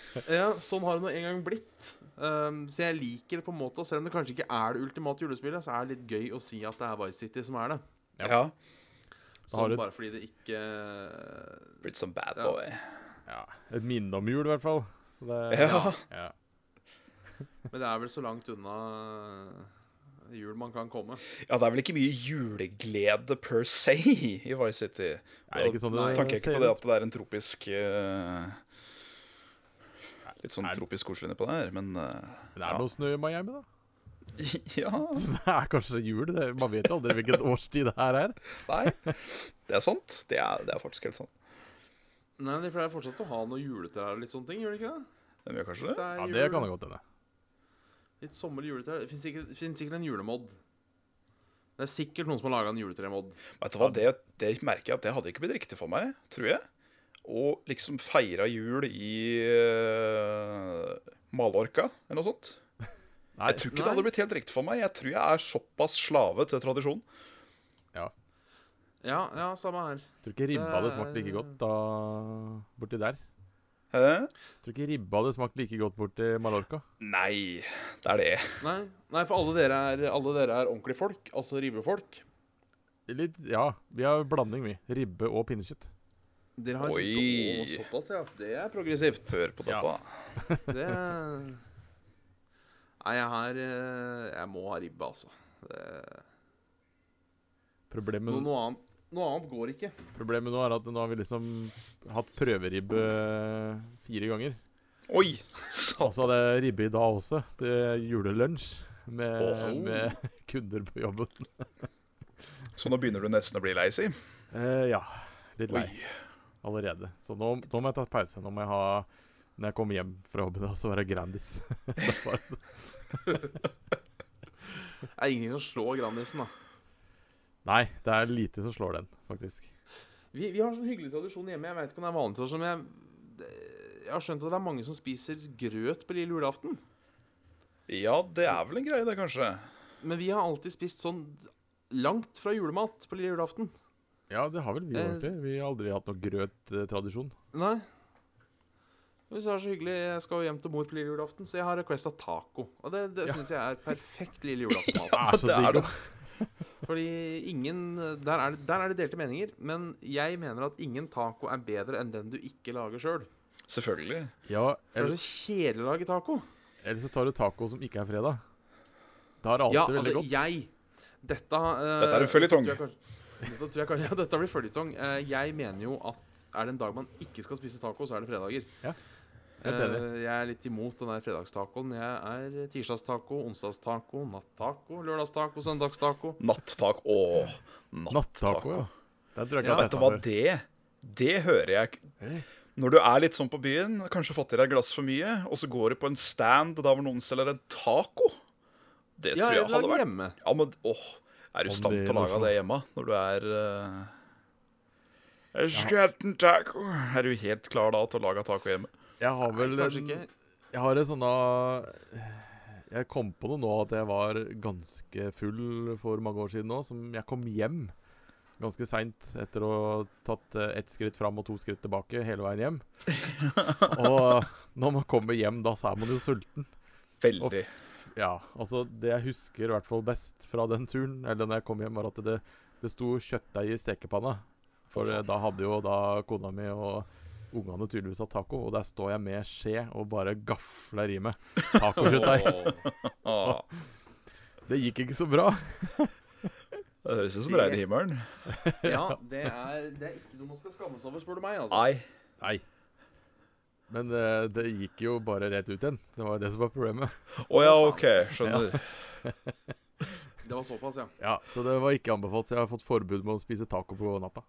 [laughs] Ja, sånn har det nå en gang blitt. Um, så jeg liker det på en måte, og selv om det kanskje ikke er det ultimate julespillet, så er det litt gøy å si at det er Vice City som er det. Ja. Ja. har Sånn du- bare fordi det ikke Blitt som bad Ja. boy. Ja, et minne om jul, i hvert fall. Så det, Ja. ja. Men det er vel så langt unna jul man kan komme. Ja, det er vel ikke mye juleglede per se i Vice City. Nei, ikke sånn Nei, det Tanker jeg ikke på det at det er en tropisk uh, Litt sånn Er- tropisk koselig nedpå der, men uh, det er noe snø i Miami, da. [laughs] Ja. [laughs] Det er kanskje jul. Det, man vet jo aldri hvilken årstid det her er. [laughs] Nei. Det er sant. Det er, det er faktisk helt sant. Nei, De pleier fortsatt å ha noe juletrær og litt sånne ting, gjør de ikke det? De gjør kanskje det. det? Ja, Det kan det godt hende. Litt sommerlig juletre. Det fins sikkert, finnes sikkert en julemod. Det er sikkert noen som har laga en juletremod. Vet du hva, det, det merker jeg at det hadde ikke blitt riktig for meg, tror jeg. Og liksom feire jul i uh, Mallorca eller noe sånt. [laughs] Nei, Jeg tror ikke det hadde blitt helt riktig for meg. Jeg tror jeg er såpass slave til tradisjon. Ja, ja, ja samme her. tror ikke ribba hadde smakt like er- godt da borti der. Hæ? Tror ikke ribba hadde smakt like godt borti Mallorca. Nei, det er det. Nei, nei for alle dere, er, alle dere er ordentlige folk. Altså ribbefolk. Litt, ja, vi har blanding, vi. Ribbe og pinnekjøtt. Dere har Oi. ribbe og såpass, ja. Det er progressivt. Hør på Ja. [laughs] dette. er... Nei, jeg har eh, Jeg må ha ribbe, altså. Det, Problemet, noe, annet, noe annet går ikke. problemet nå er at nå har vi liksom hatt prøveribbe fire ganger. Oi! Og så hadde jeg ribbe i dag også, til julelunsj. Med, oh. med kunder på jobben. Så nå begynner du nesten å bli lei, si? Eh, ja, litt lei Oi. allerede. Så nå, nå må jeg ta pause. Nå må jeg ha Når jeg kommer hjem fra jobben, så være Grandis. [laughs] Det er ingenting som slår Grandisen, da. Nei, det er lite som slår den, faktisk. Vi, vi har en sånn hyggelig tradisjon hjemme. Jeg vet ikke om det er vanlig tradisjon, men jeg, jeg har skjønt at det er mange som spiser grøt på lille julaften. Ja, det er vel en greie, det, kanskje. Men vi har alltid spist sånn langt fra julemat på lille julaften. Ja, det har vel vi Eh. egentlig. Vi har aldri hatt noe grøt-tradisjon. Nei. Hvis det er så hyggelig, Jeg skal jo hjem til mor på lille julaften, så jeg har requesta taco. Og det, det Ja. syns jeg er perfekt lille julaftenmat. [laughs] Det er så det er det. [laughs] Fordi ingen der er, det, der er det delte meninger, men jeg mener at ingen taco er bedre enn den du ikke lager sjøl. Selvfølgelig. Ja, Det er eller, så kjedelig å lage taco. eller så tar du taco som ikke er fredag. Da er det alltid Ja, veldig altså, godt. jeg Dette uh, Dette er en føljetong. Dette [laughs] ja, dette blir føljetong. Uh, jeg mener jo at er det en dag man ikke skal spise taco, så er det fredager. Eh, jeg er litt imot den der fredagstacoen. Jeg er tirsdagstaco, onsdagstaco, nattaco, lørdagstaco, søndagstaco. Nattak. Å, Nattaco, Natt ja. Vet du hva, det Det hører jeg ikke. Eh, Når du er litt sånn på byen, kanskje fått i deg et glass for mye, og så går du på en stand der hvor noen selger en taco Det Ja, tror jeg jeg hadde vært hjemme. Ja, men åh, Er du i stand til å lage det hjemme når du er uh, Jeg skal ha en taco. Er du helt klar da til å lage taco hjemme? Jeg har vel Nei, kanskje ikke. Jeg har en sånn Jeg kom på det nå at jeg var ganske full for mange år siden nå. Som jeg kom hjem ganske seint etter å ha tatt eh, ett skritt fram og to skritt tilbake hele veien hjem. [laughs] og når man kommer hjem, da så er man jo sulten. Veldig. Ja, altså Det jeg husker i hvert fall best fra den turen, eller når jeg kom hjem, var at det, det sto kjøttdeig i stekepanna. For eh, da hadde jo da kona mi og ungene tydeligvis har taco, og der står jeg med skje og bare gafler i meg tacokjøttdeig. [laughs] Det gikk ikke så bra. Det høres ut som regn i himmelen. [laughs] Ja, det er, det er ikke noe man skal skamme seg over, spør du meg. altså. Nei. Nei. Men eh, det gikk jo bare rett ut igjen. Det var jo det som var problemet. Å ja, OK. Skjønner. [laughs] Det var såpass, ja. Ja, Så det var ikke anbefalt. Så jeg har fått forbud med å spise taco på natta.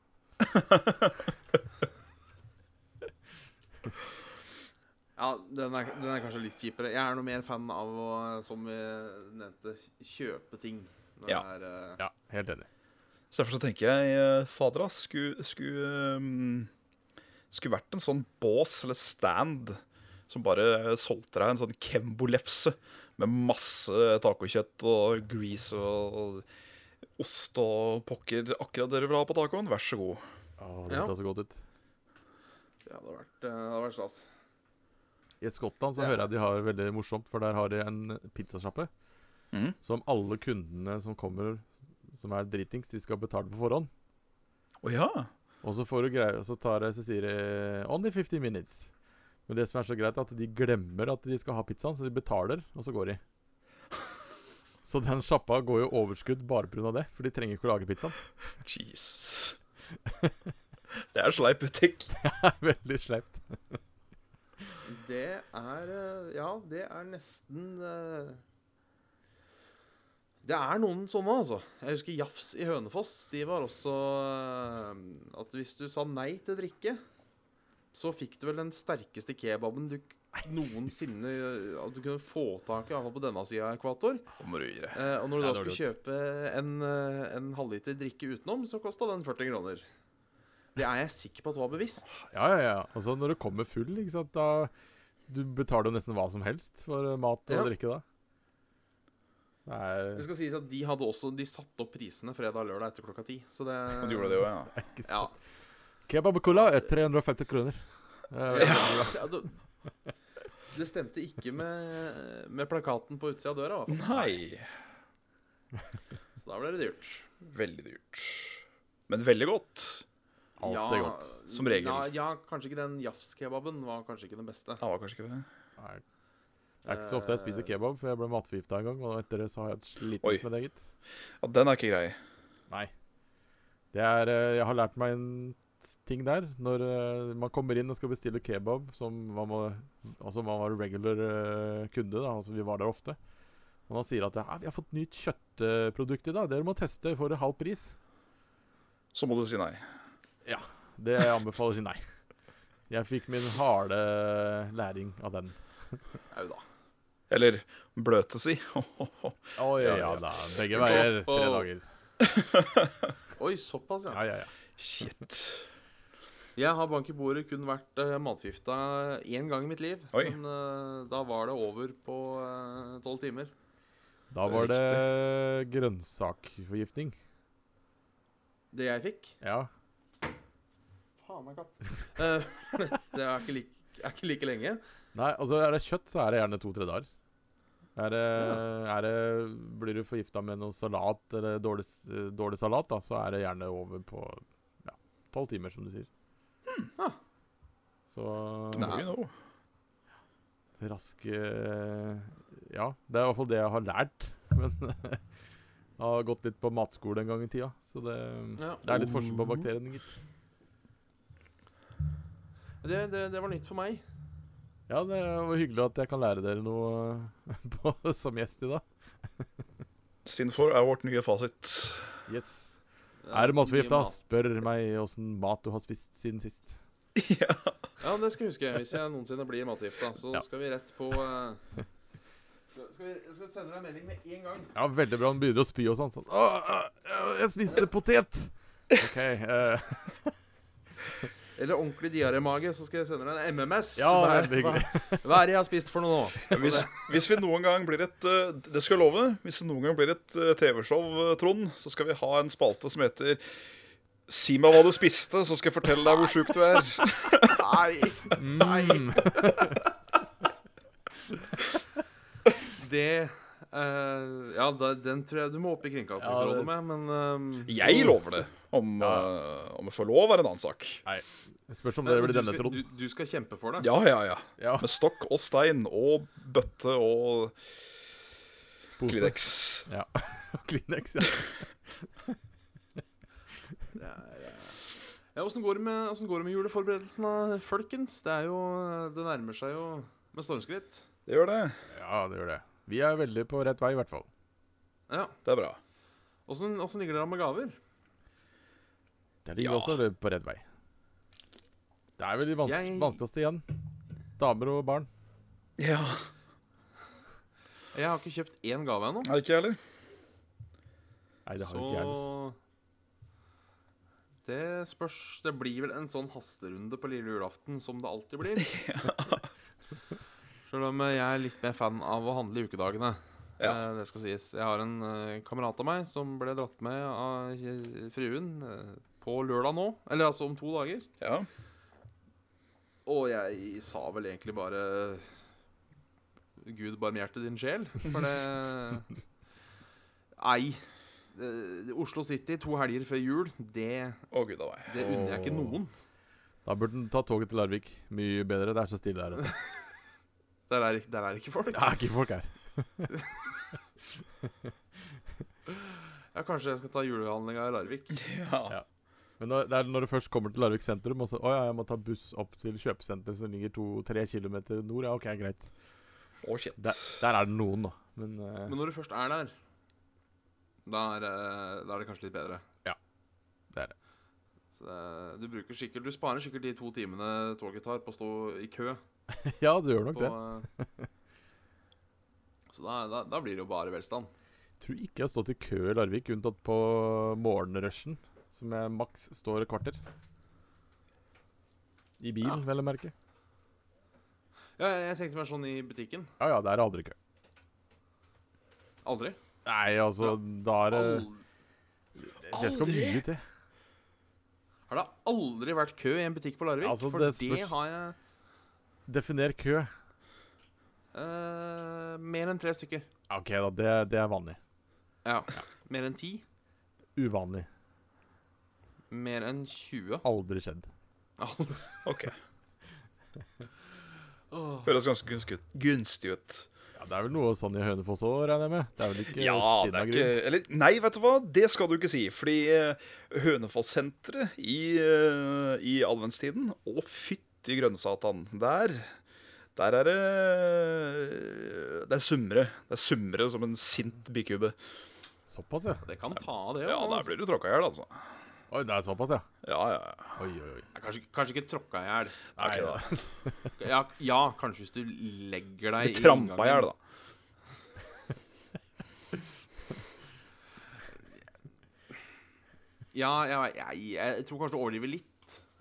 Ja, den er, den er kanskje litt kjipere. Jeg er noe mer fan av å, som vi nevnte, kjøpe ting. Når Ja. er, uh... Ja, helt enig. Så derfor så tenker jeg eh, Fader, ass, skulle, skulle, um, skulle vært en sånn bås eller stand som bare solgte deg en sånn Kembo-lefse med masse tacokjøtt og grease og, og ost og pokker. Akkurat dere vil ha på tacoen, vær så god. Å, det Ja. så godt ut. Ja, det hadde vært, eh, det hadde vært stas. I Skottland så Ja. hører jeg de har det veldig morsomt, for der har de en pizzasjappe mm. som alle kundene som kommer som er dritings, de skal betale på forhånd. Å ja. Og så får du greie, og så, tar jeg, så sier de 'only 50 minutes'. Men det som er så greit, er at de glemmer at de skal ha pizzaen, så de betaler, og så går de. [laughs] Så den sjappa går jo overskudd bare pga. det, for de trenger ikke å lage pizzaen. Jesus. [laughs] Det er sleip butikk. [laughs] Det er veldig sleipt. Det er eh, Ja, det er nesten eh, Det er noen sånne, altså. Jeg husker Jafs i Hønefoss. De var også eh, At hvis du sa nei til drikke, så fikk du vel den sterkeste kebaben du noensinne At du kunne få tak i, iallfall på denne sida av ekvator. Eh, og når du da skulle kjøpe en, en halvliter drikke utenom, så kosta den 40 kroner. Det er jeg sikker på at var bevisst. Ja, ja, ja. Altså, når du kommer full, ikke sant, da Du betaler jo nesten hva som helst for eh, mat og Ja. drikke da. Det er Det skal sies at de hadde også De satte opp prisene fredag og lørdag etter klokka ti. Så det [laughs] Og du gjorde det jo, ja. [laughs] ikke Ja. Kebab Kebab-cola er 350 kroner. Eh, ja det, [laughs] det stemte ikke med, med plakaten på utsida av døra. Nei. Så da ble det dyrt. Veldig dyrt. Men veldig godt. Alt ja, er godt. Som regel. Ja, ja, kanskje ikke den jafs-kebaben var kanskje ikke den beste. Det var kanskje ikke det. Nei. Det er ikke så ofte jeg spiser kebab, for jeg ble matforgifta en gang. Og etter det så har jeg slitt Oi. med det, gitt. Ja, Den er ikke grei. Nei. Det er eh, Jeg har lært meg en ting der. Når eh, man kommer inn og skal bestille kebab, som man må Altså man var regular eh, kunde, da, altså vi var der ofte. Og han sier at ja, 'Vi har fått nytt kjøttprodukt i dag. Dere må teste for halv pris'. Så må du si nei. Det anbefaler å si nei. Jeg fikk min harde læring av den. Au da. Eller bløte si. [laughs] Å ja, Ja, ja ja. da. Begge veier. Tre dager. [laughs] Oi, såpass, ja. Ja, ja, ja. Shit. Jeg har bank i bordet kun vært uh, matforgifta én gang i mitt liv. Oi. Men uh, da var det over på tolv tolv timer. Da var det grønnsakforgiftning. Det jeg fikk Ja. Faen meg katt. [laughs] Eh, det er ikke, like, er ikke like lenge. Nei, altså er det kjøtt, så er det gjerne to-tre dager. Er det, er det, blir du forgifta med noe salat eller dårlig, dårlig salat, da, så er det gjerne over på ja, tolv timer, som du sier. Ah. Så Det er jo noe rask eh, Ja, det er i hvert fall det jeg har lært. [laughs] Men jeg har gått litt på matskole en gang i tida, så det, Ja. det er litt forskjell på bakteriene, gitt. Det, det, det var nytt for meg. Ja, det var hyggelig at jeg kan lære dere noe [laughs] på, som gjest i dag. [laughs] Sinfor er vårt nye fasit. Yes. Er du matforgifta? Spør meg åssen mat du har spist siden sist. [laughs] ja. Ja, det skal jeg huske. Hvis jeg noensinne blir matforgifta, så Ja. skal vi rett på uh, skal, vi, skal vi sende deg en melding med en gang. Ja, Veldig bra. Han begynner å spy og sånn. sånn Åh, øh, jeg spiste potet! OK. eh, Eller ordentlig diarémage, så skal jeg sende deg en MMS. Ja, hva, er, hva, hva er det jeg har spist for noe nå? Hvis, hvis vi noen gang blir et eh, Det skal jeg love. Hvis det noen gang blir et eh, TV-show, eh, Trond, så skal vi ha en spalte som heter Si meg hva du spiste, så skal jeg fortelle deg hvor sjuk du er. Nei! Nei. [laughs] Det eh, Ja, da, den tror jeg du må opp i Kringkastingsrådet Ja, det- med, men eh, Jeg lover det. Om, Ja. uh, om jeg får lov, er en annen sak. Nei. Spørs om det blir denne, Trond. du, du skal kjempe for det? Ja, ja, ja. Ja. Med stokk og stein og bøtte og. Kleenex. Ja. [laughs] Kleenex, ja. [laughs] Eh, ja, Åssen går, det med- går det med juleforberedelsene, folkens? Det er jo Det nærmer seg jo med stormskritt. Det gjør det. ja, det gjør det. Vi er veldig på rett vei, i hvert fall. Ja. Det er bra. Åssen ligger dere an med gaver? Det ligger Ja. også på rett vei. Det er vel de vans Jeg- vanskeligste igjen. Damer og barn. Ja. Jeg har ikke kjøpt én gave ennå. Det ikke jeg heller? Nei, det har ikke jeg heller. Så Det spørs Det blir vel en sånn hasterunde på lille julaften som det alltid blir. [laughs] Selv om jeg er litt mer fan av å handle i ukedagene. Ja. Eh, Det skal sies. Jeg har en eh, kamerat av meg som ble dratt med av eh, fruen eh, på lørdag nå. Eller altså om to dager. Ja. Og jeg sa vel egentlig bare Gud barmhjerte din sjel. For det [laughs] Nei. Eh, Oslo City to helger før jul, det, oh, gud det unner jeg ikke noen. Da burde han ta toget til Larvik. Mye bedre. Det er så stille her. [laughs] Der er, der er ikke folk. Det er ikke folk her. [laughs] Ja, Kanskje jeg skal ta julehandlinga i Larvik. [laughs] Ja. Ja. Men når, det er når du først kommer til Larvik sentrum, og så Å ja, jeg må ta buss opp til kjøpesenteret som ligger to-tre kilometer nord. Ja, OK, greit. Oh, shit. Der, der er det noen, da. Men, uh, Men når du først er der, da er, eh, da er det kanskje litt bedre. Ja, det er det. Så du bruker sikkert Du sparer sikkert de to timene toget tar på å stå i kø. [laughs] ja, du gjør nok På, det. eh, så da, da, da blir det jo bare velstand. Tror ikke jeg har stått i kø i Larvik, unntatt på morgenrushen, som jeg maks står et kvarter. I bil, Ja. vel å merke. Ja, jeg tenkte meg sånn i butikken. Ja ja, der er aldri kø. Aldri. Nei, altså, da er det Aldri? Det skal mye til. Har det aldri vært kø i en butikk på Larvik? Altså, For det det, har jeg Definer kø. Uh, Mer enn tre stykker. OK, da. Det, det er vanlig. Ja. Mer enn ti? Uvanlig. Mer enn 20? Aldri skjedd. Ok. [laughs] Åh. Høres ganske gunstig ut. Ja, Det er vel noe sånn i Hønefoss òg, regner jeg med? Det er vel ikke Ja, det er ikke Eller nei, vet du hva? Det skal du ikke si. Fordi eh, Hønefoss-senteret i, eh, i adventstiden Å, fytti grønnsatan. Der Der er det Det er sumre. Det er sumre som en sint bikube. Såpass, ja. Det kan ta av det. Ja, altså. der blir du tråkka i hjel, altså. Oi, det er såpass, ja. Ja, ja, ja. Oi, oi, oi. Kanskje, kanskje ikke tråkka i hjel. [laughs] Ja, ja, kanskje hvis du legger deg Vi trampa i hjel, da. [laughs] Ja, jeg, jeg, jeg tror kanskje du overdriver litt.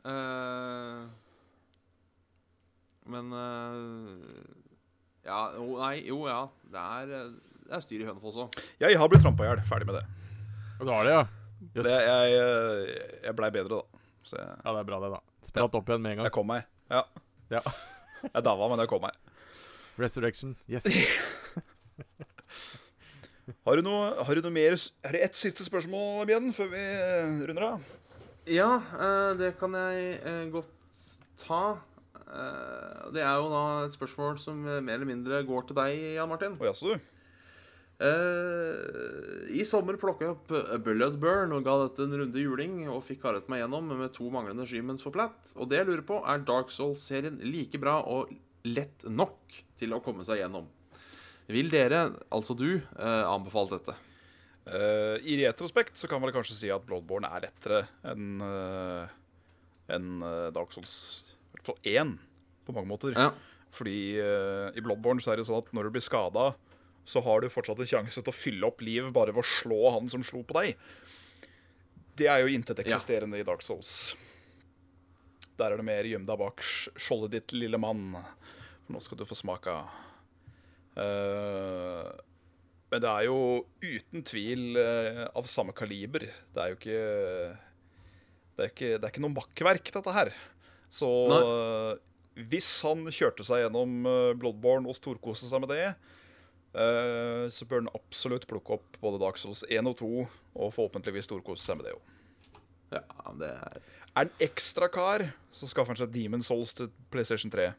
Uh, men uh, Ja, jo, nei, jo, ja. Det er, eh, det er styr i Hønefoss òg. Jeg har blitt trampa i hjel. Ferdig med det. Og du har det, ja? Jøss. det jeg eh, jeg blei bedre, da. Så jeg, Ja, det er bra, det, da. Spratt opp igjen med en gang. jeg kom meg. Ja. Ja. [laughs] Jeg daua, men jeg kom meg. Resurrection. Yes. [laughs] Har du noe, har du noe mer Har du ett siste spørsmål igjen før vi eh, runder av? Ja, eh, det kan jeg godt ta. Eh, det er jo da et spørsmål som mer eller mindre går til deg, Jan Martin. Å jaså, du. Eh, I sommer plukka jeg opp Bullet Bloodburn og ga dette en runde juling og fikk karret meg gjennom med to manglende achievements for Platt. Og det jeg lurer på, er Dark Souls-serien like bra og lett nok til å komme seg gjennom? Vil dere, altså du, uh, anbefale dette? Uh, I retrospekt så kan man kanskje si at Bloodborne er lettere enn uh, eh, Dark Souls. I hvert fall én, på mange måter. Ja. Fordi eh, i Bloodborne så er det sånn at når du blir skada, så har du fortsatt en sjanse til å fylle opp liv bare ved å slå han som slo på deg. Det er jo intet eksisterende i Dark Souls. Der er det mer gjem deg bak skjoldet ditt, lille mann. For nå skal du få smake. Uh, men det er jo uten tvil uh, av samme kaliber. Det er jo ikke Det er ikke, det er ikke noe makkverk, dette her. Så uh, hvis han kjørte seg gjennom Bloodborne og storkoste seg med det, eh, så bør den absolutt plukke opp både Dark Souls 1 og 2, og forhåpentligvis storkose seg med det òg. Ja, det er Er han ekstra kar, så skaffer han seg Demon Souls til PlayStation 3.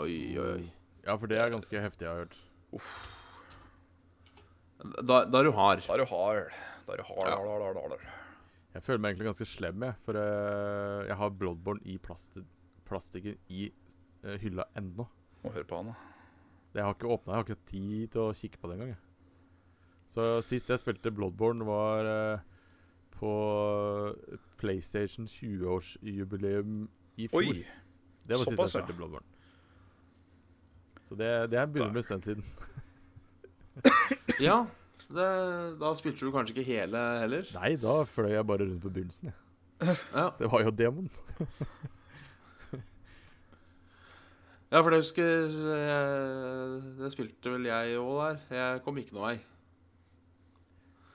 Oi, oi, oi. Ja, for det er ganske heftig, jeg har hørt. Da, da er du hard. Da er du hard. Da er du hard, Ja. hard, hard, hard, hard. Jeg føler meg egentlig ganske slem, jeg. For uh, jeg har Bloodborne i plast plastikken i uh, hylla ennå. Må høre på han, da. Det har ikke åpna. Jeg har ikke tid til å kikke på det engang. Så sist jeg spilte Bloodborne, var uh, på PlayStation 20-årsjubileum i fjor. Oi! det var sist jeg ja. spilte Bloodborne. Så det, det er begynner med en stund siden. [coughs] Ja, det, da spilte du kanskje ikke hele heller? Nei, da fløy jeg bare rundt på begynnelsen. jeg. Ja, Det var jo demoen. [laughs] ja for jeg husker Det spilte vel jeg òg der. Jeg kom ikke noe vei.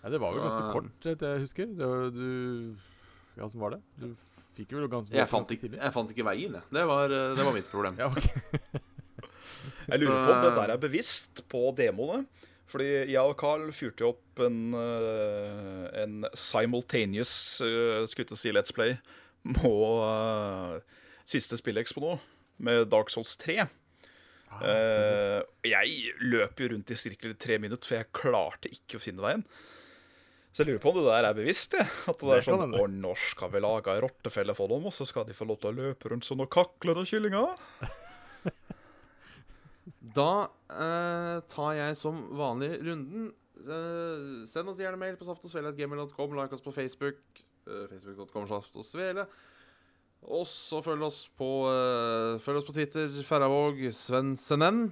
Nei, det var vel ganske kort, etter jeg husker. Det var, du Ja, åssen var det? Du fikk jo ganske Jeg fant, ikke, jeg fant ikke veien, jeg. Det var, eh, det var mitt problem. [laughs] Ja, okay. [laughs] Jeg lurer på om det der er bevisst på demoene. Fordi jeg og Carl fyrte opp en, eh, en simultaneous uh, skulle å si Let's Play på uh, siste spillekspo nå, med Dark Souls 3. Ah. Eh, jeg løp jo rundt i sirkel i tre minutter, for jeg klarte ikke å finne veien. Så jeg lurer på om det der er bevisst. det At det, Det er sånn. Å, når skal vi lage ei rottefelle for dem, og så skal de få lov til å løpe rundt som noen kaklede kyllinger. [laughs] Da eh, tar jeg som vanlig runden. Eh, send oss gjerne mail på saftogsvele.gmil.com. Like oss på Facebook. Uh, Facebook.com saftogsvele. Og så følg oss på uh, Følg oss på Twitter. Ferravåg Svensenen.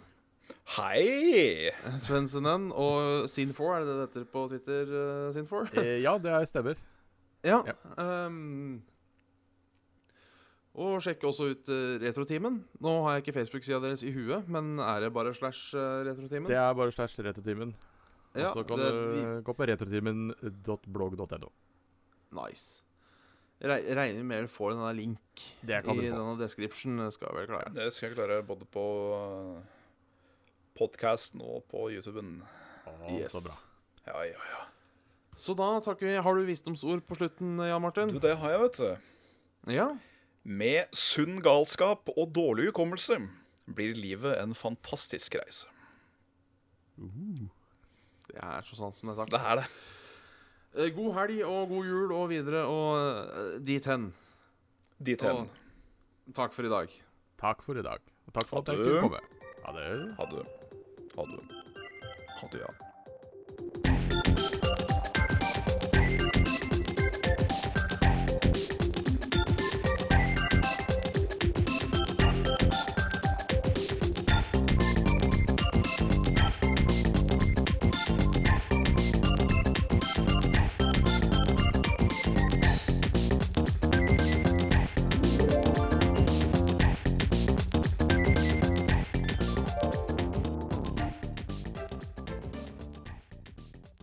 Hei! Svensenen og Sin4. Er det det heter på Twitter? Uh, Sin4? Eh, ja, det er stemmer. Ja. Ja. Um, og sjekke også ut uh, Retrotimen. Nå har jeg ikke Facebook-sida deres i huet, men er det bare slash uh, Retrotimen? Det er bare slash retrotimen. Og Ja, så kan det- du gå på retrotimen.blogg.no. Nice. Re regner med du får den der link Det kan i denne description. Skal jeg vel klare. Det skal jeg klare både på podkasten og på YouTuben. Ah, Yes. Så bra. Ja, ja, ja. Så da takker vi Har du visdomsord på slutten, Jan Martin? Du, det har jeg, vet du. Ja. Med sunn galskap og dårlig hukommelse blir livet en fantastisk reise. Det er så sant som det er sagt. Det er det. Eh, God helg og god jul og videre og eh, dit hen. Dit hen. Og takk for i dag. Takk for i dag. Og takk for at jeg kom kunne komme. Ha det. Ha det. Ha det. Ha det, ja.